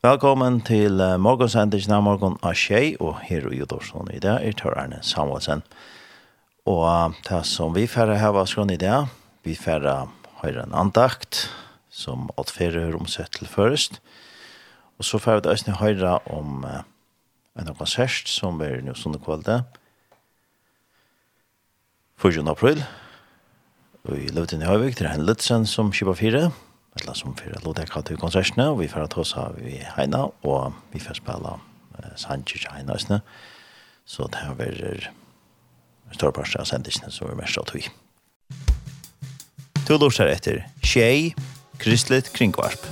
Velkommen til uh, morgensendingen av morgen av Kjei, og her i Jodorsson i dag er Tor Arne Samuelsen. Og uh, det som vi færre her var skån i dag, vi færre har en andakt, som alt færre hører omsett til først. Og så færre vi da høyre om uh, en konsert som er nå sånne kvalitet. 4. april, og i Løvdin i Høyvik, det er en Løtsen som kjøper fire. Og Eller som fyrir Lodek hatt i konsertene, og vi fyrir av vi heina, og vi fyrir spela uh, Sanchez heina isne. Så det her verir større parst av sendisene som er mest av tog. To lortar etter Tjei, Kristlet Kringvarp.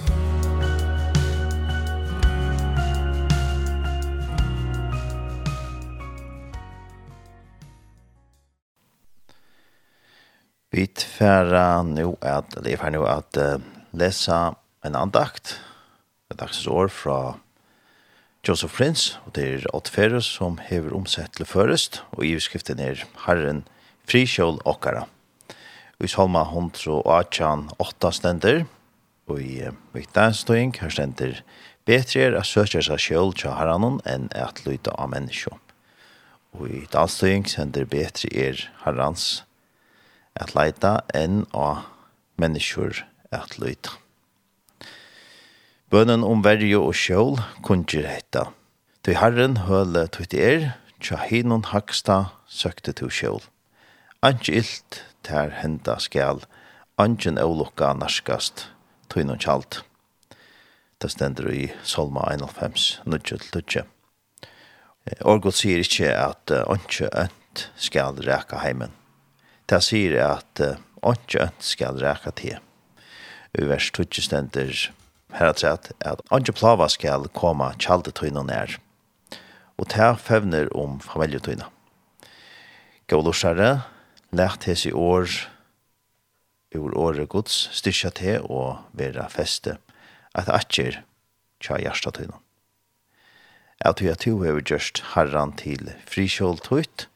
Vi tfæra nu at, eller jeg fær nu at uh, lesa en andakt, et år fra Joseph Prince, og det er Ott Ferus som hever omsett til først, og i utskriften er Herren frikjål okkara. Og i og Atjan åtta stender, og i viktansstøying her stender Betre er at søkja seg sjål til herranen enn at lyta av menneskjå. Og i dalstøying sender betre er herrans at leita enn av menneskjør at lyta. Bønnen om verje og sjål kunnjer hetta. Tøy herren høle tøyt er, tja hinon haksta søkte tu sjål. Anki illt tær henda skal, anken eulukka narskast, tøy noen kjalt. Det stender i Salma 91, 9-12. Orgot sier ikkje at anki ønt skal reka heimen. Det sier at anki ønt skal reka til i vers 20 stender her at sett at andre plava skal komme kjaldetøyna nær, og ta fevner om familjetøyna. Gålosjare, lært hes i år, ur året gods, styrkja til og vera feste, at atjer tja hjertatøyna. Jeg tror at du har gjort herran til frikjåltøyt,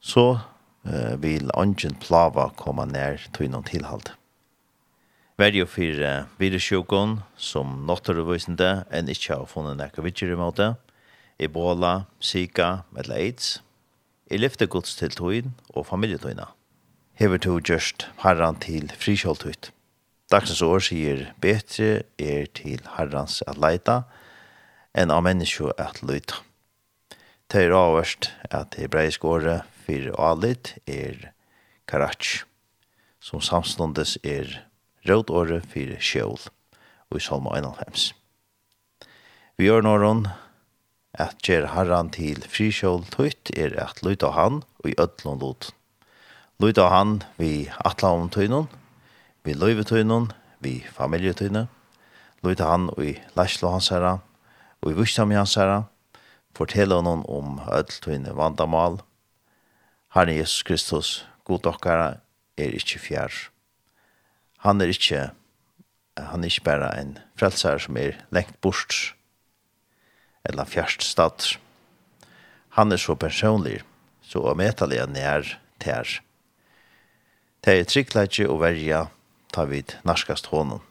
så uh, vil ånden plava komme nær tøyna tilhalde verjo for uh, viresjukon som nattervisende enn ikke har funnet nekka vidtjer i måte, Ebola, Zika eller AIDS. I lyfte gods til tøyen og familietøyene. Hever to gjørst herran til frikjoltøyt. Dagsens år sier betre er til herrans at leita enn av menneskje at løyta. Det er avverst at hebreisk året for alit er karatsk, som samståndes er rådåret for sjål, og i salma 91. Vi gjør nåren at gjør herran til frisjål tøyt er at lyta han og i ødlån lot. Lyta han vi atlaun tøynon, vi løyve tøynon, vi familie tøyne. Lyta han og i læslo hans herra, og i vurstam hans herra, fortelle honom om ödltøyne vandamal. Herren Jesus Kristus, god okkara, er ikkje fjær han er ikke han er ikke bare en frelser som er lengt bort eller fjerst stad. Han er så personlig, så å møte det nær ter Det er tryggleidje å verja ta vid narskast hånden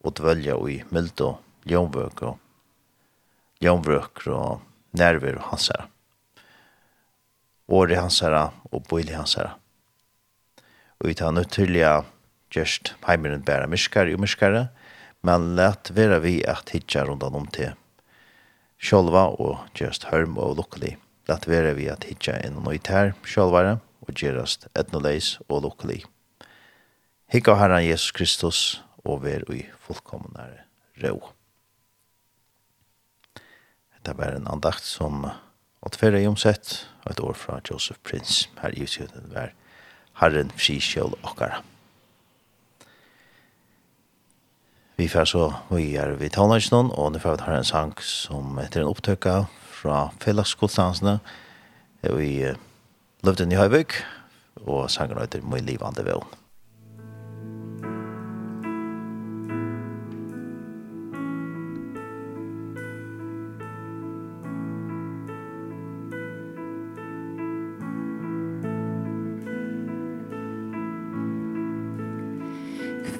og dvølja i myldo, ljomvøk og ljomvøk og nerver og hans her Åre hans her og bøylig hans her Og vi tar nøytyrlige gjerst heimeren bæra myskare og myskare, men let vera vi at hitja rundan om til. Sjolva og gjerst hørm og lukkelig. Let vera vi at hitja inn og nøyt her, sjolvare, og gjerast etnoleis og lukkelig. Hikka herran Jesus Kristus, og ver ui fullkomnare ro. Dette var en andakt som åt færre i omsett, et år fra Joseph Prince, her i utgjøden var Herren Friskjøl Okkara. Vi får så vi er vid Tånlandsnån, og nå får vi ta en sang som heter en opptøkka fra fellesgodstansene i Løvden i Høyvøk, og sangen heter «Må i livande vevn».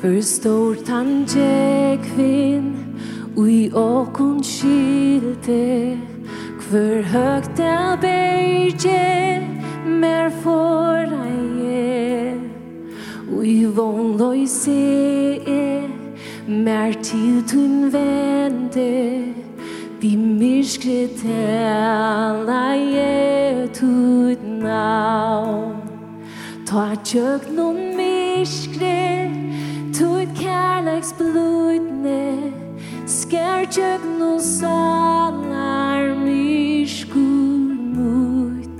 For stort han tjekvinn Ui okun skilte Hvor høgt el berge Mer fora je Ui von loi se Mer til tun vende Vi myrskre tala je Tut navn. Ta tjöknon myrskre kärleks blodne skär tjögnu salar myskul mot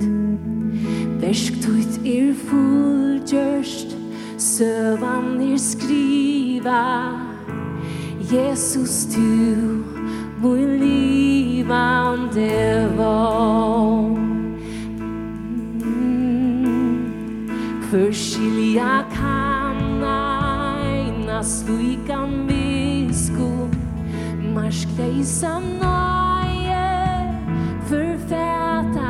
Besktuit er fullgjørst sövan er skriva Jesus du mun livande var Förskilja kan svujkan visku Marsk dig som nöje förfäta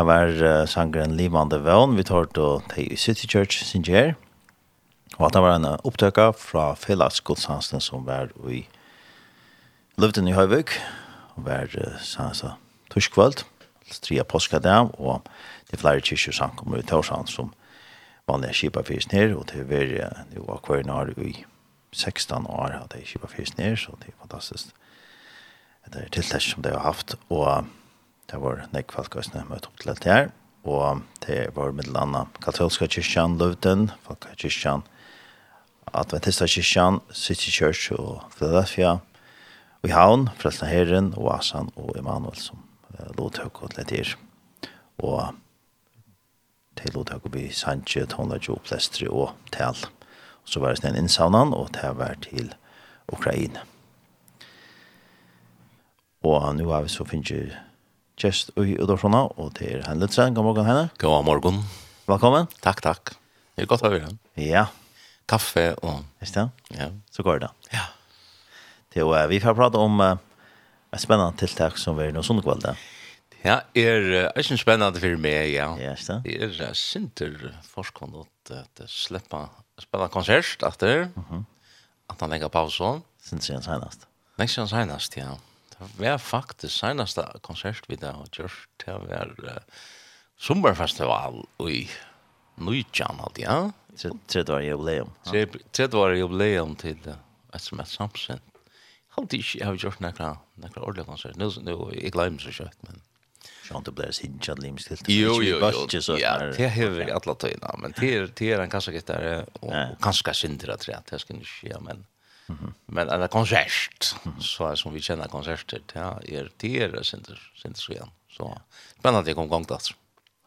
her var uh, sangren Livande Vøvn, vi tar til Tei City Church, Singer, og at det var en opptøkka fra Felas Godsansen som var i Løvden i Høyvøk, og var uh, sansa torskvöld, stria påskadam, og det er flere som samkommer i Torsan som vanlige kipa fyrst ned, og det var uh, det var kvarnar i 16 år hade jeg kipa fyrst ned, så det er fantastisk. Det er tiltak som det har haft, og det var nekk folk som møtte opp til dette her, og det var middel annet katolska kyrkjan, Løvden, folka kyrkjan, Adventista kyrkjan, City Church og Philadelphia, og i Havn, Frelsna Herren, og Asan og Emanuel som uh, lot høyk til lett her. Og til lot høyk og by Sanche, Tonlajo, Plestri og Tal. Og så var det en innsavnan, og det var til Ukraina. Og nu har vi så finnes gest i Udorsona, og det er Henne Lutsen. God morgen, Henne. God morgen. Velkommen. Takk, takk. Det er godt å høre. Ja. Kaffe og... Visst det? Ja. Så går det. Ja. Det er, vi får prate om uh, et spennende tiltak som vi er noe sånne kveld. Ja, er uh, ikke spennende for meg, ja. Ja, visst det? Det er uh, sinter forskende at uh, slipper spennende konsert etter, mm -hmm. at han legger pausen. Sinter siden senest. Nei, siden senest, ja. Ja det var faktisk seneste konsert vi da har gjort Det var uh, sommerfestival i Nujjan, alt, ja? Tre Tredje var jubileum. Tredje var jubileum til et som et samsyn. Halt ikke, jeg har gjort nekra, nekra ordentlig konsert. Nå, nå, jeg glemmer så kjøtt, men... Sånn, det blir sinja lims til. Jo, jo, jo. Ja, det har vi alla tøyna, men det er en kassa gitar, og kanskje sindra tre, det skal ikke, ja, men... Men en konsert, så er som vi kjenner konserter, ja, er det är inte inte så igjen. Så spännande att komma igång där.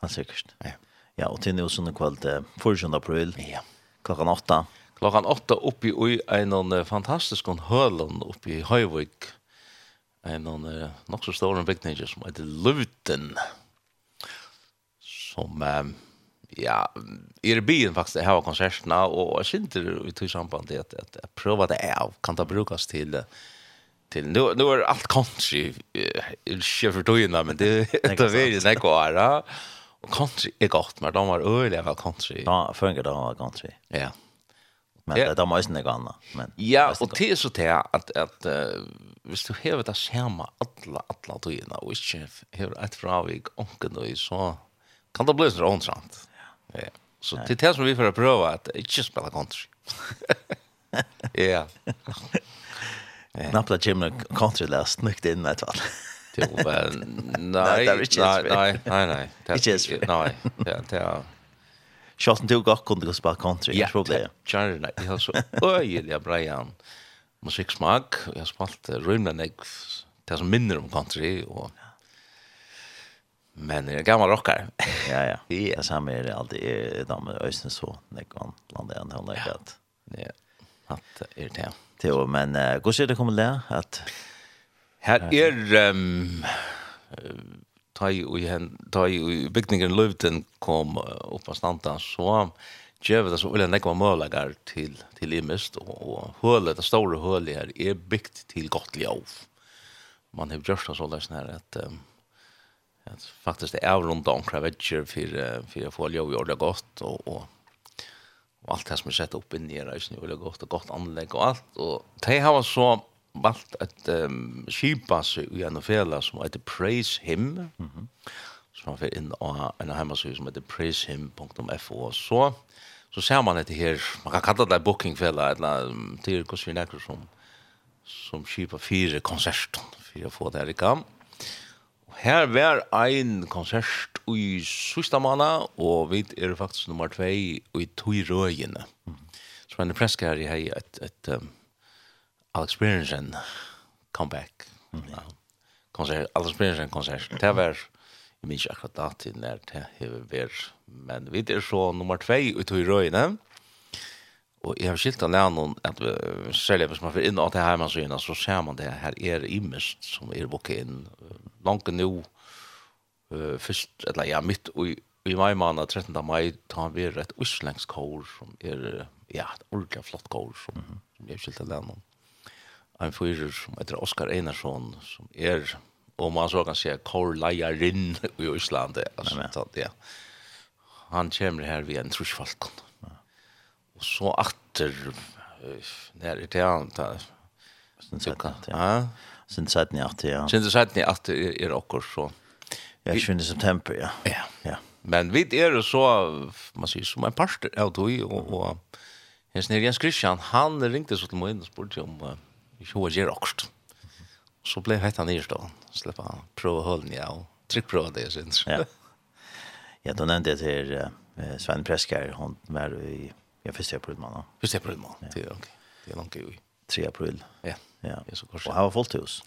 Han säkert. Ja. Ja, och till nu sån kväll till 14 april. Ja. Klockan åtta. Klockan åtta oppi i en fantastisk hörlund oppi i Höjvik. En någon nok så stor en som heter Luten. Som um, ja, i byen faktiskt här var konserterna och jag synte i tog samband det att, att jag prövade det av kan det brukes til till Til, nu nu er alt country ikke for togene, men det det är ju näck vara Og country er godt, men de var øyelig väl country. Ja funkar det var country. Ja. Men det er måste något annet. men ja og och det är så at, at uh, hvis du hever det samme alle, alle togene, og ikke hever et fravik onken og så kan det bli sånn ont sant Ja. Så det är det som vi får prova att inte spela country. Ja. Nappla Jim country last nykt in i fall. Det var nej, nej, nej, nej, nej. Det nej. Det det Shotten till gott kunde gå spela country. Ja, problem. Charlie, nej, det har så öjliga Brian. Musiksmak, jag har spalt rymden, det som minner om country och Men det er gammal rockar. ja ja. Vi är samma är det alltid i de ösnen så Det kan landa en hålla ja. att. Ja. at är det. Det men uh, hvordan er det kommet det? att här är Um, ta i och hen ta i byggningen Lövden kom upp av stanta så gjør vi det så ulike nekva mølagar til, til imest, og, og hølet, det store hølet her, er bygd til godt ljov. Man har gjort det så løsne her at um, att faktiskt är runt omkring vetcher för för att få lov att göra gott och och och allt det som är sett upp i era just nu vill gott och gott anlägg och allt och de har så valt ett um, skipas i en fälla som heter Praise Him mm -hmm. som man får in en hemmasida som heter praisehim.fo så så ser man det här man kan kalla det bookingfälla eller till hur vi näkrar som som skipa fyra konserter för att få det här i kamp Her var ein konsert i sista måned, og vi er faktisk nummer 2 i tog røyene. Mm. Så en presk her i hei et, et um, Alex Berensen comeback. Mm. Ja. Konsert, Alex Berensen konsert. Det var, jeg minns akkurat da til nær det hever men vi er så nummer 2 i tog røyene. Mm. Og jeg har skilt av læren at selv hvis man får inn av det her man så ser man det her er imest som er vokket inn. Langt nå, uh, først, eller ja, midt i, i mai måned, 13. mai, tar vi et uslengs kår som er, ja, et ordentlig flott kår som, mm -hmm. som jeg har skilt av læren En fyrer som heter Oskar Einarsson, som er, og man så kan si, kårleierinn i Øslandet. Altså, ja. Han kommer her via en trusfalkon så atter när det är ta sen så kan ja. Sen så att ni att ja. Sen så att ni att är också så ja schön i september ja. Ja. Ja. Men vi är så man säger som en pastor ja då och och Jens Jens Christian han ringte så till mig och spurte om vi skulle göra också så blev det han nerstånd släppa prova hållning ja och tryckprova det syns ja. Ja då nämnde jag till Sven Preskar hon var i Ja, 1. april man. 1. april man. Det är okej. Det är langt ju. 3 april. Ja. Ja. Det så kort. Och han var fullt hus.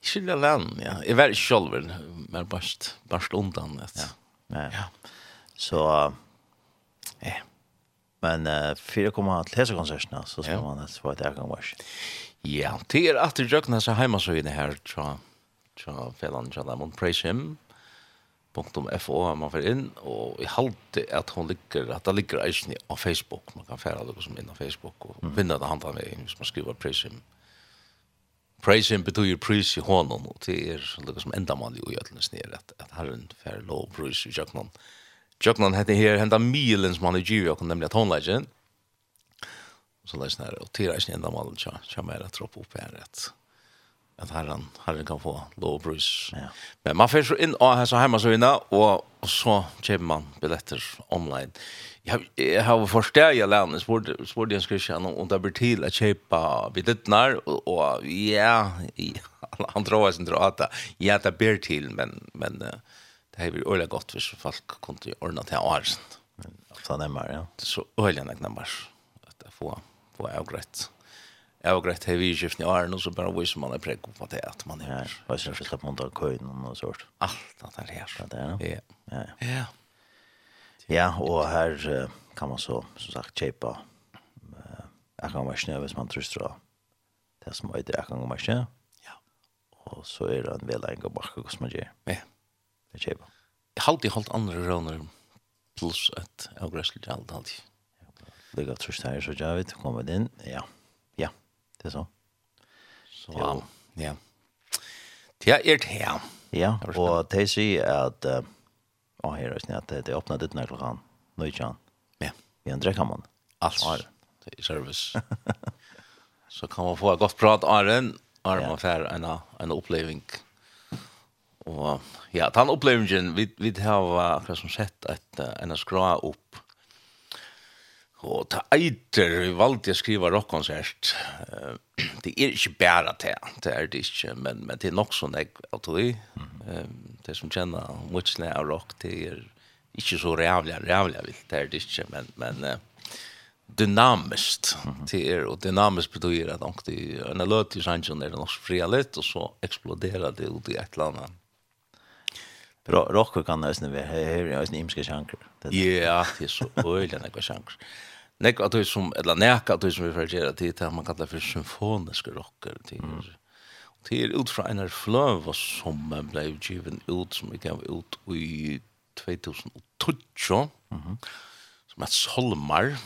Skulle land, ja. Är var själv men bast bast undan det. Ja. Ja. Så eh men uh, att komma till hesa konserterna så ska man att vara där kan vara. Ja, det är att jag knäsa hemma så i det här tror jag. tror jag fällan tror jag praise him .fo man får inn, og i halte at hun ligger, at det ligger eisen på Facebook, man kan fære det som inn på Facebook, og vinna det handan med, hvis man skriver praise him. Praise him betyr pris i hånden, og det er lukka som enda mann i ugjøtlen nere, at, at herren fære lov pris i jøknan. Jøknan heter her, henda milen som han er i gyvjøkken, nemlig at håndleggen, så leis nær, og tira eisen enda mann, tja, tja, tja, tja, tja, att herren herren kan få lov brus. Ja. Men man får så in och här så hemma så inne och så köper man biljetter online. Jag jag har förstått jag lärde sport sport jag skulle känna och där blir till att köpa biljetter och, och ja han tror sig inte att ja det blir till men men det är väl öle gott för folk kunde ordna till års. Så nämmer ja. Så öle nämmer att få få avgrätt jag har grett heavy shift i arn och så bara vis man är präck på det att man är vad syns släpp mot av könen och sånt. Allt att det här. Ja. Ja. Ja. Ja, och här kan man så som sagt chepa. Jag kan vara snäv hvis man tröstar. Det som är det jag kan vara snäv. Ja. Och så är det en väl en gåbach och som man gör. Ja. Det chepa. Jag har alltid hållit andra råner plus ett avgräsligt allt alltid. Ligga trust här så jag vet kommer den. Ja. Det er så. Så, ja. ja. Det er det her. Ja, og de sier at, å, her er snitt, at de åpnet ditt når klokken, Nøytjan. Ja. Vi Ja. I man. drekkammann. Ja, Det er service. så kan man få et godt prat, Arjen, Arjen, ja. man får en, en oppleving. Og ja, den opplevingen, vi, vi har akkurat som sett et, en skra opp, Og ta eiter vi valgte å skrive rockkonsert. Det er ikke bare det, det er det ikke, men, men det er nok sånn jeg alt og det. Det som kjenner mutsene av rock, det er ikke så rævlig, rævlig vilt, det er det ikke, men, men dynamiskt det er, og dynamiskt betyr at nok det er en løt i sannsjon er det nok fria litt, og så eksploderer det ut i et eller annet. Rock kan nästan vara här, här är en imska sjanker. Ja, det är så öjliga några sjanker nekva at det som eller nekka at det som vi för gera till det man kallar för symfonisk rock eller till. Det er ut fra en flöv som man blev given ut som vi gav ut i 2012. Mhm. Som er Solmar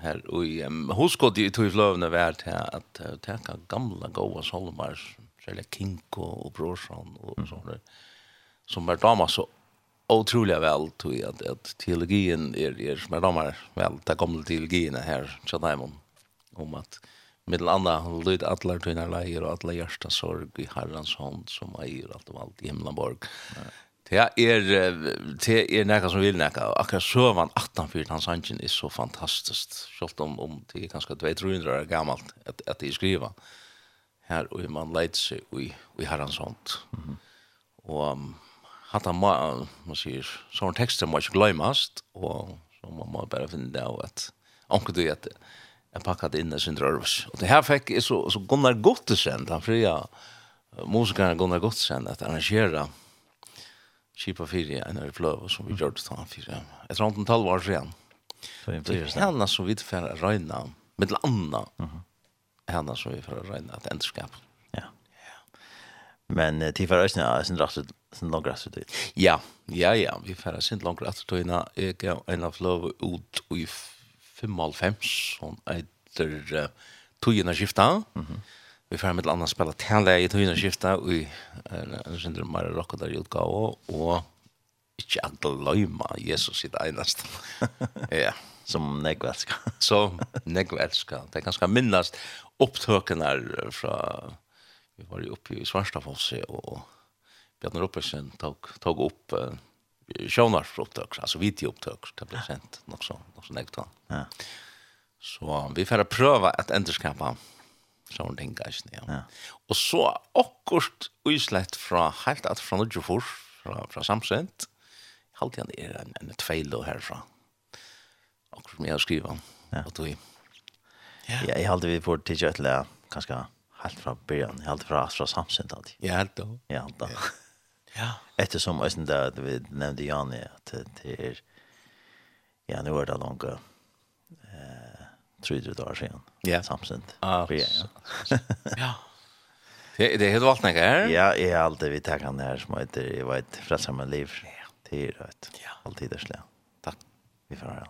här och i um, Hoskod i tog flövna värd här att uh, täcka gamla goa Solmar, eller Kinko och Brorsan och mm. där. Som er damer så otroliga väl tror jag att, att teologin är er, som är damer väl det kommer teologin här så där om om att med andra lyd alla tunna lejer och alla hjärsta sorg i herrans hand som äger allt och allt i hemlanborg. Det är det är något som vill näka akkurat så man 18 hans hangen är så fantastiskt. Självt om om det är ganska 200 år gammalt att att det skriva. Här och man lägger sig i i Herrens hand. Mm -hmm. Och hatta ma, man sier, sånne tekster må ikke gløymast, og så må man bare finne det av at onkel du at jeg pakket inn i sin rørvus. Og det her fikk jeg så, så Gunnar Gottesen, han fria musikeren Gunnar Gottesen, at arrangera Kipa 4 en av fløv som vi gjør det til han 4. Jeg tror han talv år siden. Det er henne som vi får røyna, med landa, henne som vi får røyna et endskap. Ja. Men til for øyne, jeg synes rett sin lång rast Ja, ja, ja. Vi färra sin lång rast ut innan jag en av löv ut i 5,5 som etter uh, Tujina skifta. Mm -hmm. Vi färra med ett annat spela tänläge i Tujina skifta i en syndrom mer rock där utgåva och inte att löjma Jesus i det ja. Som negvelska. Som negvelska. Det är ganska minnast upptökningar från vi var ju uppe i Svarstafossi och Bjarne Robertsen tog, tog opp uh, sjånarsfrågtøk, altså videoopptøk, det ble sendt nok så, nok så nekt Ja. Så vi får prøve at enderskapa sånne ting, ikke? Ja. ja. Og så akkurat uislett fra helt at fra Nordjofors, fra, fra Samsent, halte han er en, en tveil herfra. Akkurat som jeg har skrivet, ja. og tog. Ja. ja, jeg halte vi får tidsjøtlet, kanskje helt fra byrjan, helt fra, fra Samsent alltid. Ja, helt da. Ja, helt da. Ja. Ja. Eftersom jag sen där vi nämnde Jani, att det är ja nu är det långt eh 300 dagar sedan. Ja. Samsent. Ja. Ja. Det det heter vart her. Ja, är alltid vi tar han här som heter jag vet frälsa med liv. Det är rätt. Alltid det slä. Tack. Vi får höra.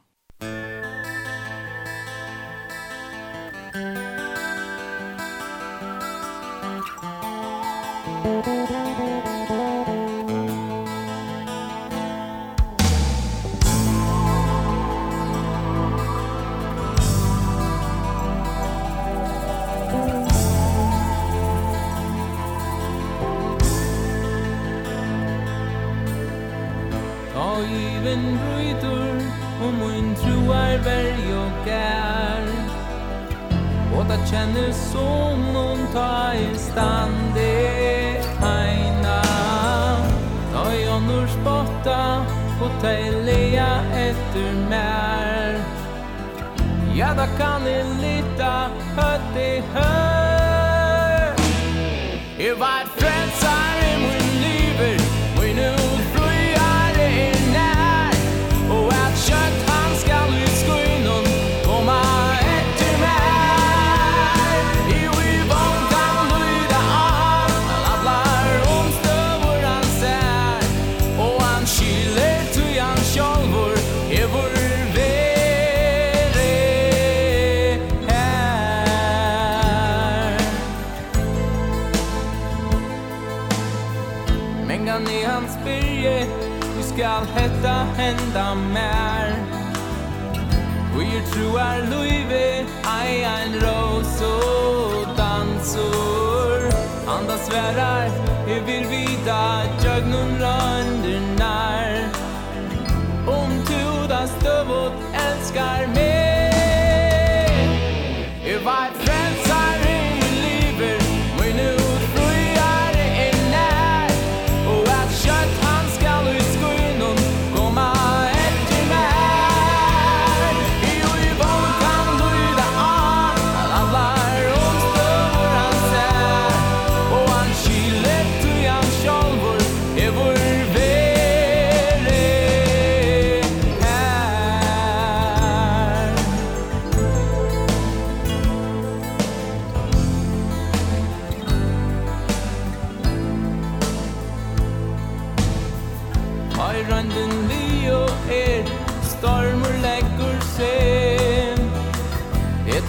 känner som någon tar stande heina. Ta jag nur spotta och ta lea efter mer Ja, da kan ni lita, høtt i høtt hetta henda mer Og jeg troar luive Ai ein ros og dansor Anda sverar Jeg vil vita Jögnum rönder nær. Om tu da stövot Elskar mig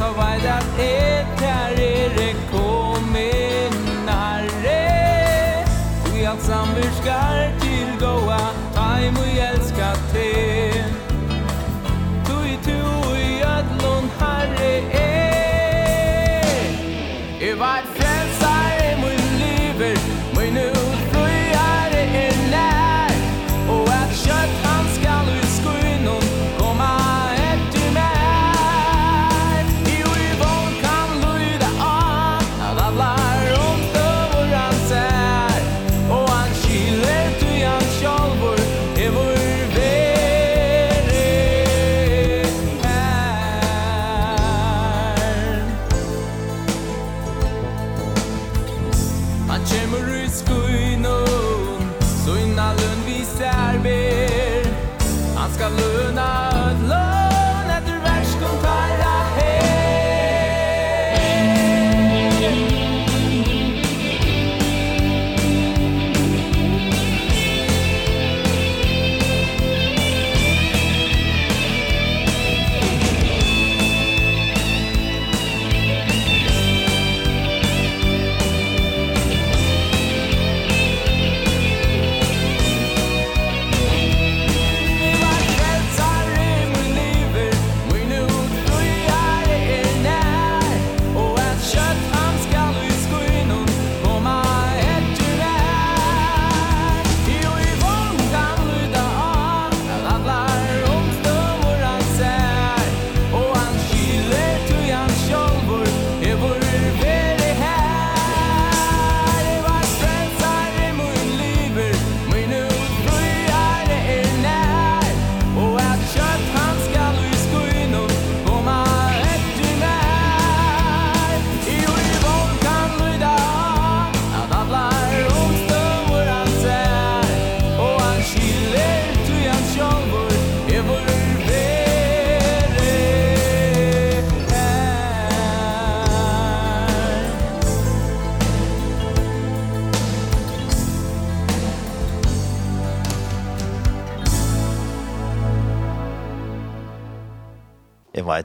så vet jag att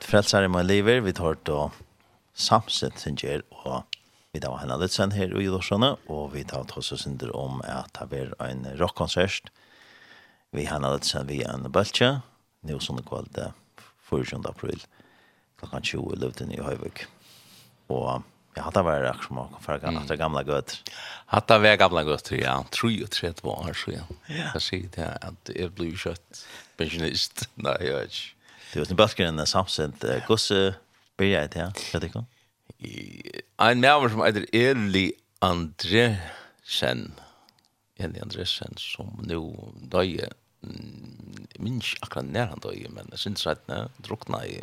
frelsar i min liver. vi tar då samsett sin gjør, og vi tar henne litt sen her i Jordsjøene, og vi tar oss og synder om at det blir en rockkonsert, vi har henne litt sen vi en bøltje, nå sånn kveld 4. april, klokkan 20 i Løvden i Høyvøk. Og Ja, hatta var det som var för gamla gamla gött. Hatta var gamla gött, ja. Tror och trätt var så ja. Jag ser det att det blir kött pensionist. Nej, jag vet Det var en bøtkeren samsint. Hvordan blir jeg til, ja? det ikke? En maver som heter Eli Andresen. Eli Andresen som nå døye. Minns akkurat nær han døye, men jeg synes at han drukna i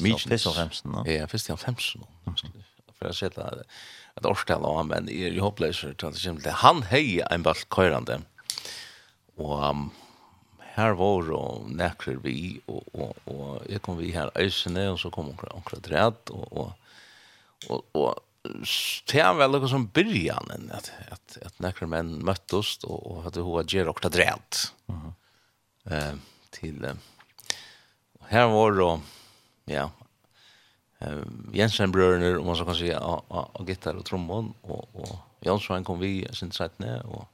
Fyrst av femsen, no? Ja, fyrst av femsen, no? For jeg ser det et årstall av men jeg håper det er han hei en balt køyrande. Og um, her var og nekker vi, og, og, og jeg kom vi her øysene, og så kom onkra, onkra dræt, og, og, og, og det er vel noe som byrjanen, at, at, at nekker menn møttes, og, og at hun var gjer onkra dræt. Mm -hmm. eh, til, eh, her var og, ja, eh, Jensen-brørene, om man så kan si, av, av, av gitar og trommon, og, og Jansson kom vi, sin og,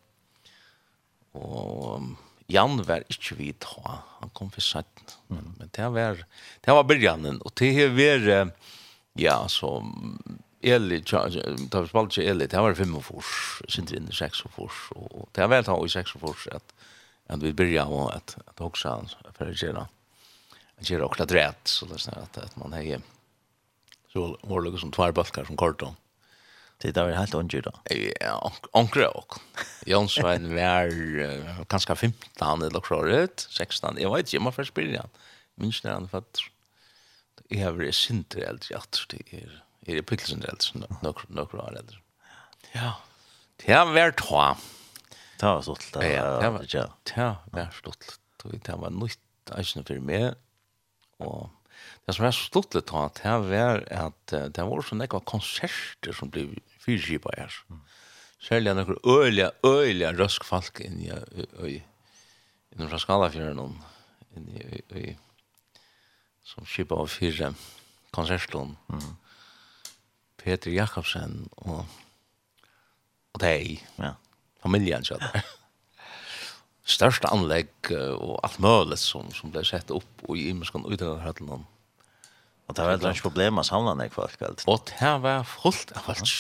og, og Jan var ikke vi ta, han kom for sent. Men, men det var, det var begynnelsen, og det har vært, ja, så, Eli, da vi spalte ikke Eli, det var fem og fors, sin inn i 6 og fors, og det var vel ta i seks og fors at, at vi byrja og at, at også han for å gjøre, at gjøre akkurat rett, så det er sånn at, at man har så var det liksom tvær balkar som kort om, Det där var helt onjur då. Ja, onkel och. Jon Svein var kanske 15 eller så rätt, 16. Jag vet inte, man får spela. Minns när han fatt. Jag har det synter helt jag det är er, det pixeln helt några några år eller. Ja. Det har varit två. Det var stort. Ja, det var ja. Det har var stått. Det var nytt, inte för mig. Och det som er så stort litt av, det var at det var sånn ekva konserter som ble fyrskipa her. Særlig er ekkur øyla, øyla røsk røskfalk inn i øy, inn fra Skalafjøren, inn i øy, som skipa av fyrre konsertlån. Peter Jakobsen og og deg, ja. familien så der. Største anlegg og alt mulig som, som ble sett opp og i imenskan utenhøyden Og det var et problem å samle ned folk. Og det var fullt av folk.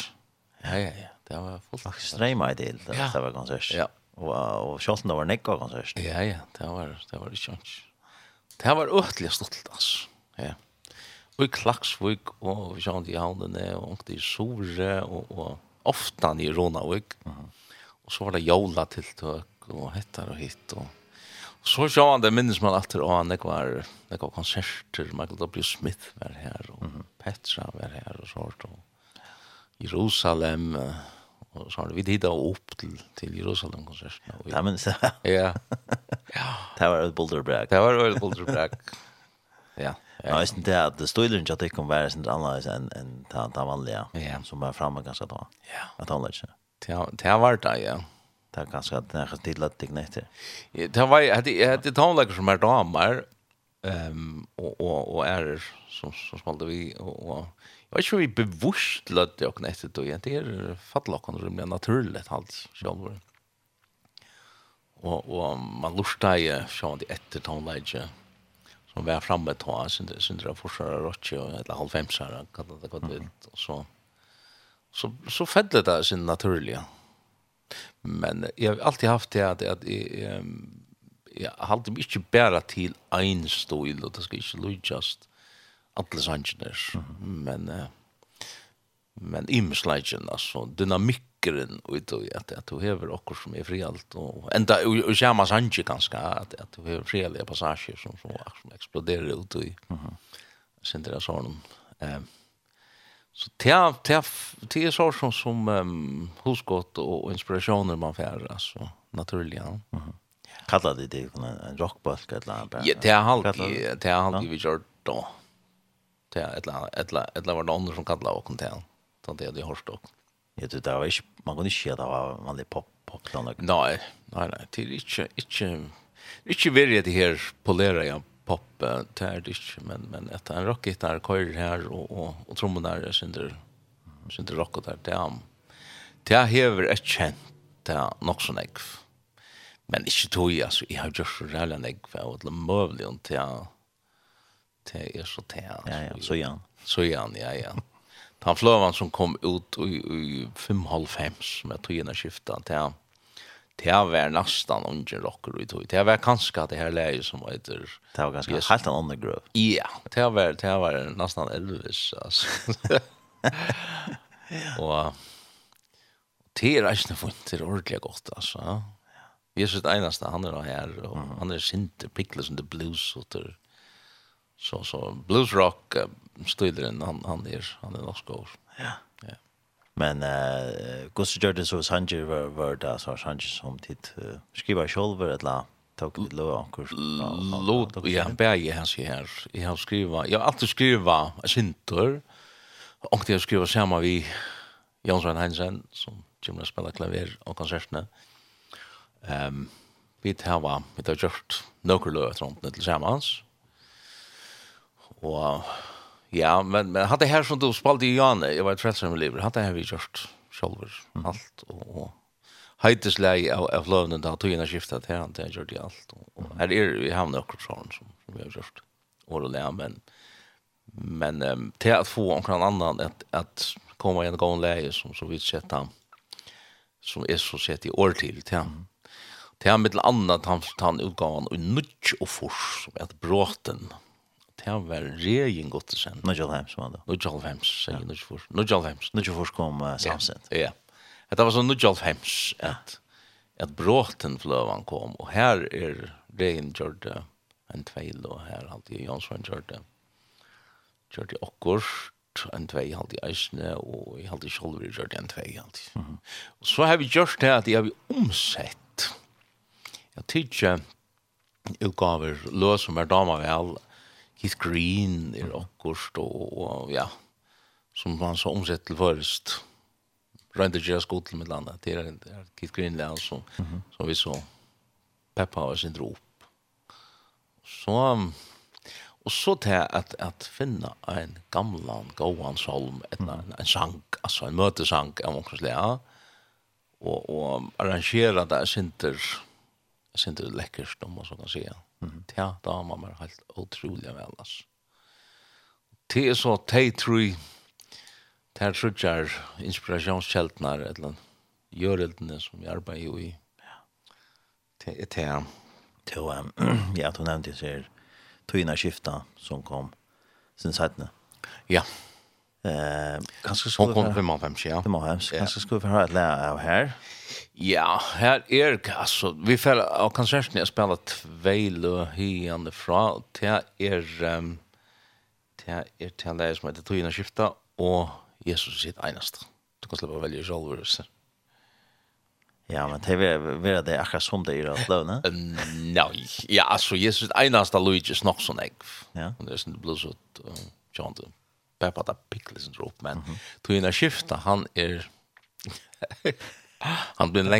Ja, ja, ja. Det var fullt. Og strema i del, det, det var konsert. Ja. Og, og kjolten var nekka konsert. Ja, ja, det var, det var ikke sant. Det var øtelig stolt, altså. Ja. Og i Klaksvik, og vi kjønte i havnene, og i Sore, og, og ofte i Ronavik. Mm -hmm. Og så var det jola tiltøk, og hettar og hitt, og Så sjå han det minnes man alltid og han det var det var konserter Michael W Smith var her og Petra var her og sånt og Jerusalem og så har vi dit og opp til til Jerusalem konserten. Ja, men så. Ja. Ja. Det var et Boulderbrag. Det var et Boulderbrag. Ja. Ja, jag syns det at det står ju inte att det kommer vara sånt annars än än ta ta Ja. som är framme ganska då. Ja. Att han lägger. Det det var det ja det er ganske at det er til at det ikke Det var jeg hadde tannlegger som er damer ehm og, og, och är som, som spalte vi og, och jeg vet ikke vi bevurst lødde jeg ikke då det det er fattelakken rymlig naturlig alt selv og, og man lurte jeg det etter tannlegger som var framme ta syndra forsara rocke og eller halvfemsara kan det godt vilt och så så så fedde det sin naturliga Men jag har alltid haft det att, att jag, jag har mig inte bara till en stil och det ska inte lyckas alla sannsynner. Men men imslagen alltså dynamiken och då att att du har också som är frialt och ända och samma sanje ganska att att du har fria passager som som, som exploderar ut i. Mhm. Sen det är sån ehm Så det er, det er, det er saker som, som um, hosgott og inspirationer man får, altså, naturlig, Ja. Mm -hmm. Kallar det det en en rockbalk eller annet? Ja, det är alltid, det er alltid vi gjør da. Det er et eller annet, annat andra som kallar åkken til, Så det är det hörst også. Jag tror det var ikke, man kunne ikke si at det var vanlig pop, pop. Nej, nej, nej, det är inte, inte, inte, inte, inte, inte, inte, inte, pop tär dish men men att en rockgitarr kör här och och och trummor där synder synder rock där dam. Det här ett känt där nog så näck. Men inte tog jag så jag har just rälan näck för att möjligt och det det är så det Ja ja så ja. Så ja ja ja. Han flövan som kom ut i 5.5 med tog ena skiftan till det har vært nesten ungen rocker i tog. Det har vært kanskje det her leie som heter... Det var ganske yes. helt en undergröv. Ja, det var, det var nästan Elvis. altså. ja. Och det är inte funnet, det er ordentlig godt, altså. Ja. Jesus er enast, han er her, og mm. Han är sinter, pickles and the blues. og det, så, så blues rock uh, han, han er, han er norsk Ja. Men eh Gus Jordan så Sanger var var där så Sanger som tid skriva själv ett la tog lite låg ankor. Låt ja bäge han sig här. Jag har skriva jag har alltid skriva syntor. Och det jag skriva samma vi Jonsson Hansen som gymnast spela klaver och konserterna. Ehm um, vi tar vi tar just några låtar runt tillsammans. Och Ja, men, men hade här som du spalt i Janne, jag var ett frälsare med livet, Hade här vi gjort sjolver, mm. och, och og av, av løvnen da, tog innan skiftet til han, det gjør det alt, og, og her er vi havnet akkurat sånn som, som vi har gjort år og lea, men, men um, til at få omkring annan, at, at komma i en gång läge som så vitt sett han som är så sett i år till till han. Till han med ett annat han han utgavan och nutch och fors som är bråten det var regjen godt til sen. Nudjall Hems var det. Nudjall Hems, sier jeg, Nudjall Fors. Nudjall Hems. Nudjall Fors kom uh, samsent. Ja, ja. Det var sånn Nudjall Hems, at, at bråten fløvan kom, og her er regjeng gjort uh, en tveil, og her alltid Jonsson gjort det. Gjort det akkurat, en tvei halt i eisne, og jeg halt i sjolver i rørt en tvei halt. Mm -hmm. Og så har vi gjort det at jeg har vi omsett. Jeg tykker utgaver løs som er dama vel, Keith Green er akkurst og, og ja, som man så omsett til først. Rønte Jira Skotel med landet, det er, det er Keith Green land som, mm -hmm. som vi så peppa og sin drop. Så, og så til at, at finne en gamlan gåan salm, en, en, en sang, altså en møtesang av noen slag, ja, og, og arrangere det, jeg sinter, det lekkert, om man så kan si, ja. Ja, da har man vært helt utrolig vel, altså. Det er så, de tror Det er trutjar er inspirasjonskjeltene eller annet. Som vi arbeider jo i. Det er det. Det var, ja, du nevnte det tøyna tøyene som kom sin sættene. Ja, ja. Eh, kanskje skulle Hon kom fem av fem, ja. Fem av fem, kanskje skulle vi ha et lære av her? Ja, här är alltså vi får av konserten jeg spiller tveil og hyende fra, det är um, det är till det som heter Tøyene Skifta, och Jesus sitt eneste. Du kan släppa välja själv selv, Ja, men det är väl det akkurat som det är att låna. Nej, ja, alltså Jesus är en av Luigi Snoxon. Ja. Det är sånt blues och John bare på det Pickles drop men mm -hmm. tog han er han blir en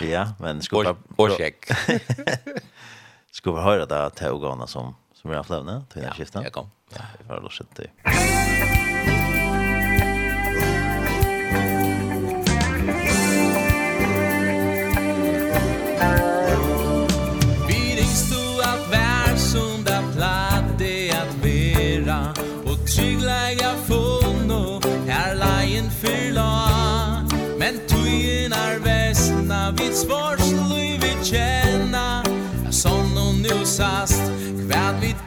ja, men skulle vi... check skulle vi høre det til som, som vi har flevne til skifta? Ja, kom. Ja, vi får lov til. Thank you.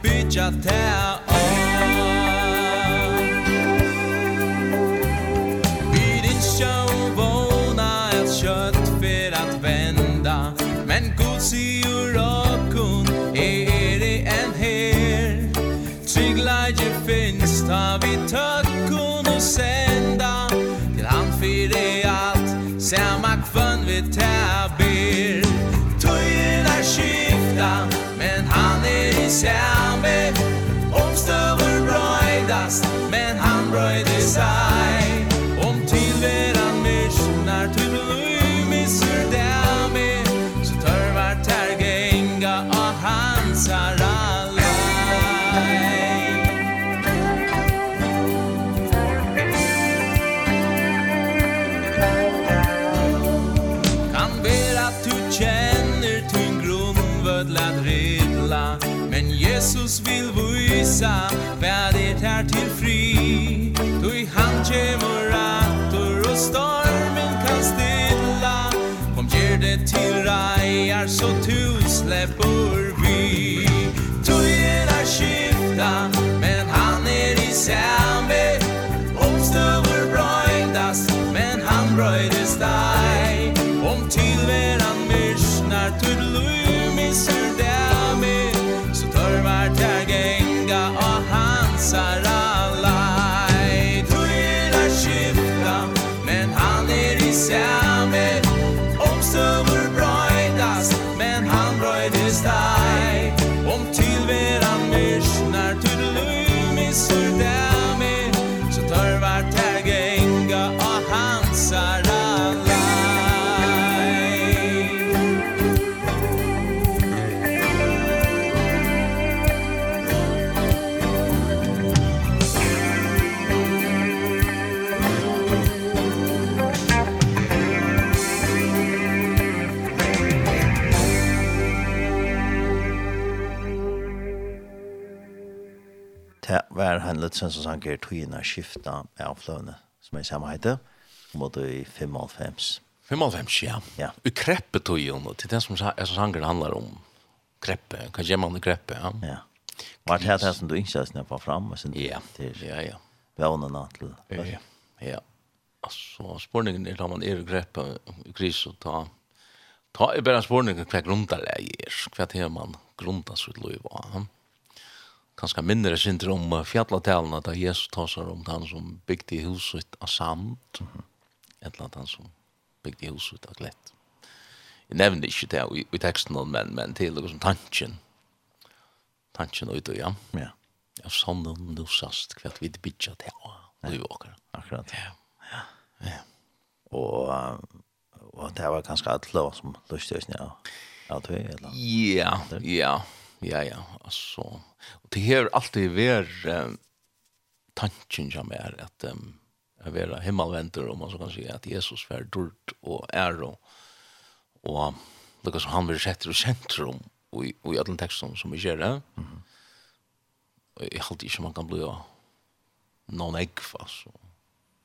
bytja tær Vi din show våna ett kött för att vända Men god si det en her. Trygg finns ta vi tökkon och sända Till han för allt Samma kvann vi ber. Tøyen er skifta Men han er i freude sei Und til er an mich Når du nu misser det med Så tør hvert her genga Og hans er Kan vera at du kjenner Tyn grundvödlad ridla Men Jesus vil vysa Vär det här till fri kommer rattor och stormen kan stilla. Kom ger det till rajar så tu släpper vi Tujena skifta men han är i sämbe Omstöver bröjdas men han bröjdes dig. Om tillveran myrsnar tudelumisur dämi Så törvar tärgenga och hansar er sånn som sanker togene skifta av fløvene, som er samme heter, mot i 95. 95, ja. ja. I kreppet togene, til det som er sanker handlar om kreppe, hva gjør man i kreppe, ja. Ja. Var er det her som du ikke har snøpet fram? Ja, ja, ja. Vånene til. Ja, ja. Altså, spørningen er da man er i kreppe i kris og ta Ta er bare spørningen hva grunnlag er, hva er man grunnlag sitt liv av. Ja kanskje mindre synder om fjallatalene, da Jesus tåser om han som bygde huset av sand, mm -hmm. eller han som bygde huset av glett. Jeg nevner ikke det i, teksten, men, men til det som tanken, tanken ut og ja. Ja. Ja, sånn om du sast, hva vi bygger til å og jo akkurat. Akkurat. Ja. Ja. ja. Og, og det var kanskje lov som lustig, ja. Ja, det er, eller? Ja, ja ja, ja, altså. Og det har alltid vært um, tanken som er at um, jeg være himmelventer, om man så kan si at Jesus var dyrt og er og, og det som han vil sette i sentrum og i, i alle tekstene som vi gjør det. Mm -hmm. Og jeg halte ikke man kan bli noen egg, altså.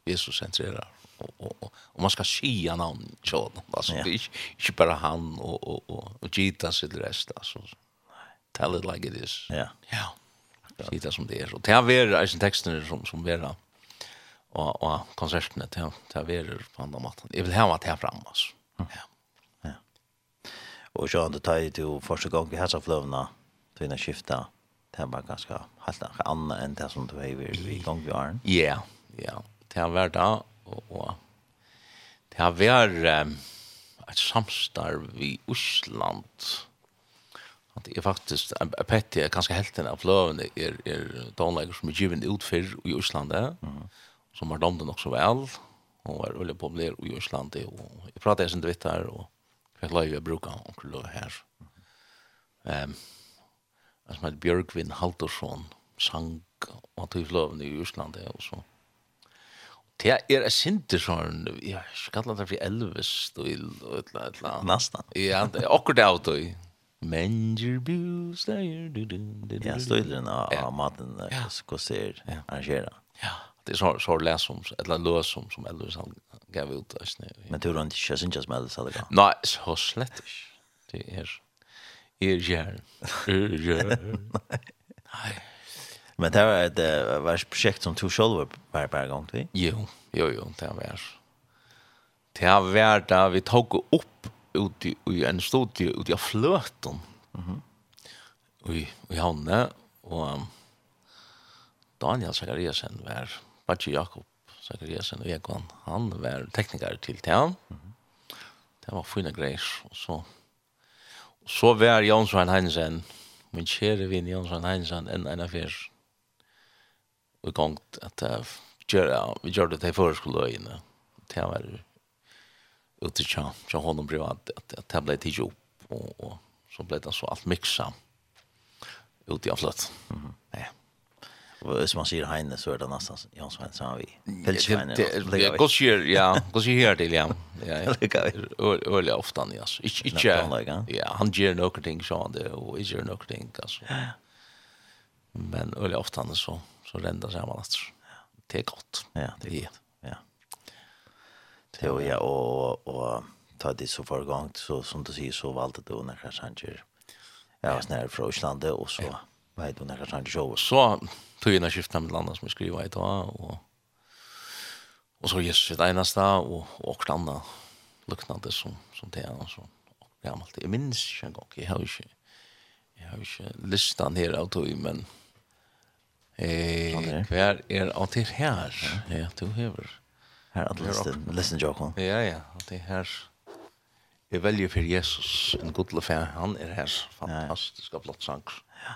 Jesus sentrerer och och och man ska skia namn tjån alltså ja. det ikke inte bara han och och och och Gita sitt rest, resta så tell it like it is. Ja. Ja. Se det som det er. Og det er vera eisen tekstene som, som vera og, og konsertene, det er vera på andre måten. Jeg vil ha meg til fram, altså. Ja. Ja. Og så du tagit jo første gang i hessa fløvna, til å skifta, det var ganske helt annet enn det som du har i gang vi har. Ja, ja. Det har vært da, og det har vært et samstarv i Osland, at jeg faktisk, Petti er ganske helten av fløvene, er, er danleger som er givet ut før i Øslandet, mm. som har dømt det nok så vel, og er veldig populær i Øslandet, og jeg prater jeg sin vitt her, og fikk løy jeg bruker onkel løy her. Um, han som heter Bjørgvin Haldorsson, sang og tog løven i Øslandet, og så Det er en sinter sånn, jeg skal det for Elvis-stil, og et eller annet. Nesten. Ja, det er akkurat det av det. Menger blues där du du. du. Ja, stöjlen av maten där. Ska se arrangera. Ja. Det är så så läs som eller lös som som eller så gav ut där snä. Men tror du inte jag syns just med det så där? Nej, så slett. Det är är jag. Är Nej. Men det var ett vars projekt som tog själv var på gång till. Jo, jo jo, det var. Det har var där vi tog upp ut i en studie ut i fløten. Mhm. Mm i i havne og um, Daniel Sakariasen var Bachi Jakob Sakariasen og Ekon. Han var tekniker til Tjan. Mhm. Mm det var fina greier og så og så var Jonsson Hansen min kjære vinn Jonsson Hansen en en affär och gångt at uh, göra vi gjør det för skulle det var ute til tja honom blev at, at, att det ble till opp og, og så ble det så alt miksa ute i avslöt. Mm -hmm. Nej. Och som man sier Heine så er det nästan Jan Svensson har vi. Pelsveinen. Ja, gott sier ja. Gott sier her til ja. Ja, ja. Öliga ofta, han ja. Ikke Inte, ja, han ger noen ting, så han det, og inte gör noen ting, alltså. Men öliga ofta, han så, så ränder sig man, alltså. Det är gott. Ja, det är gott. Det var jag og, og ta det så for gang, så som du sier, så valgte du när jag sanger. Jeg var snær fra Island og så var det när jag sanger så så tog jag när skifta med landet som jag skriver i dag och och så Jesus sitt ena stad och och andra liknande som som det är så och gammalt. Jag minns inte en gång. Jag har ju jag har ju listan här av tog men eh kvar är allt här. Ja, du hör. Her at listen, listen Jakob. Ja, ja, det her Jeg velger for Jesus, en god lefæ, han er her, fantastiske blått Ja.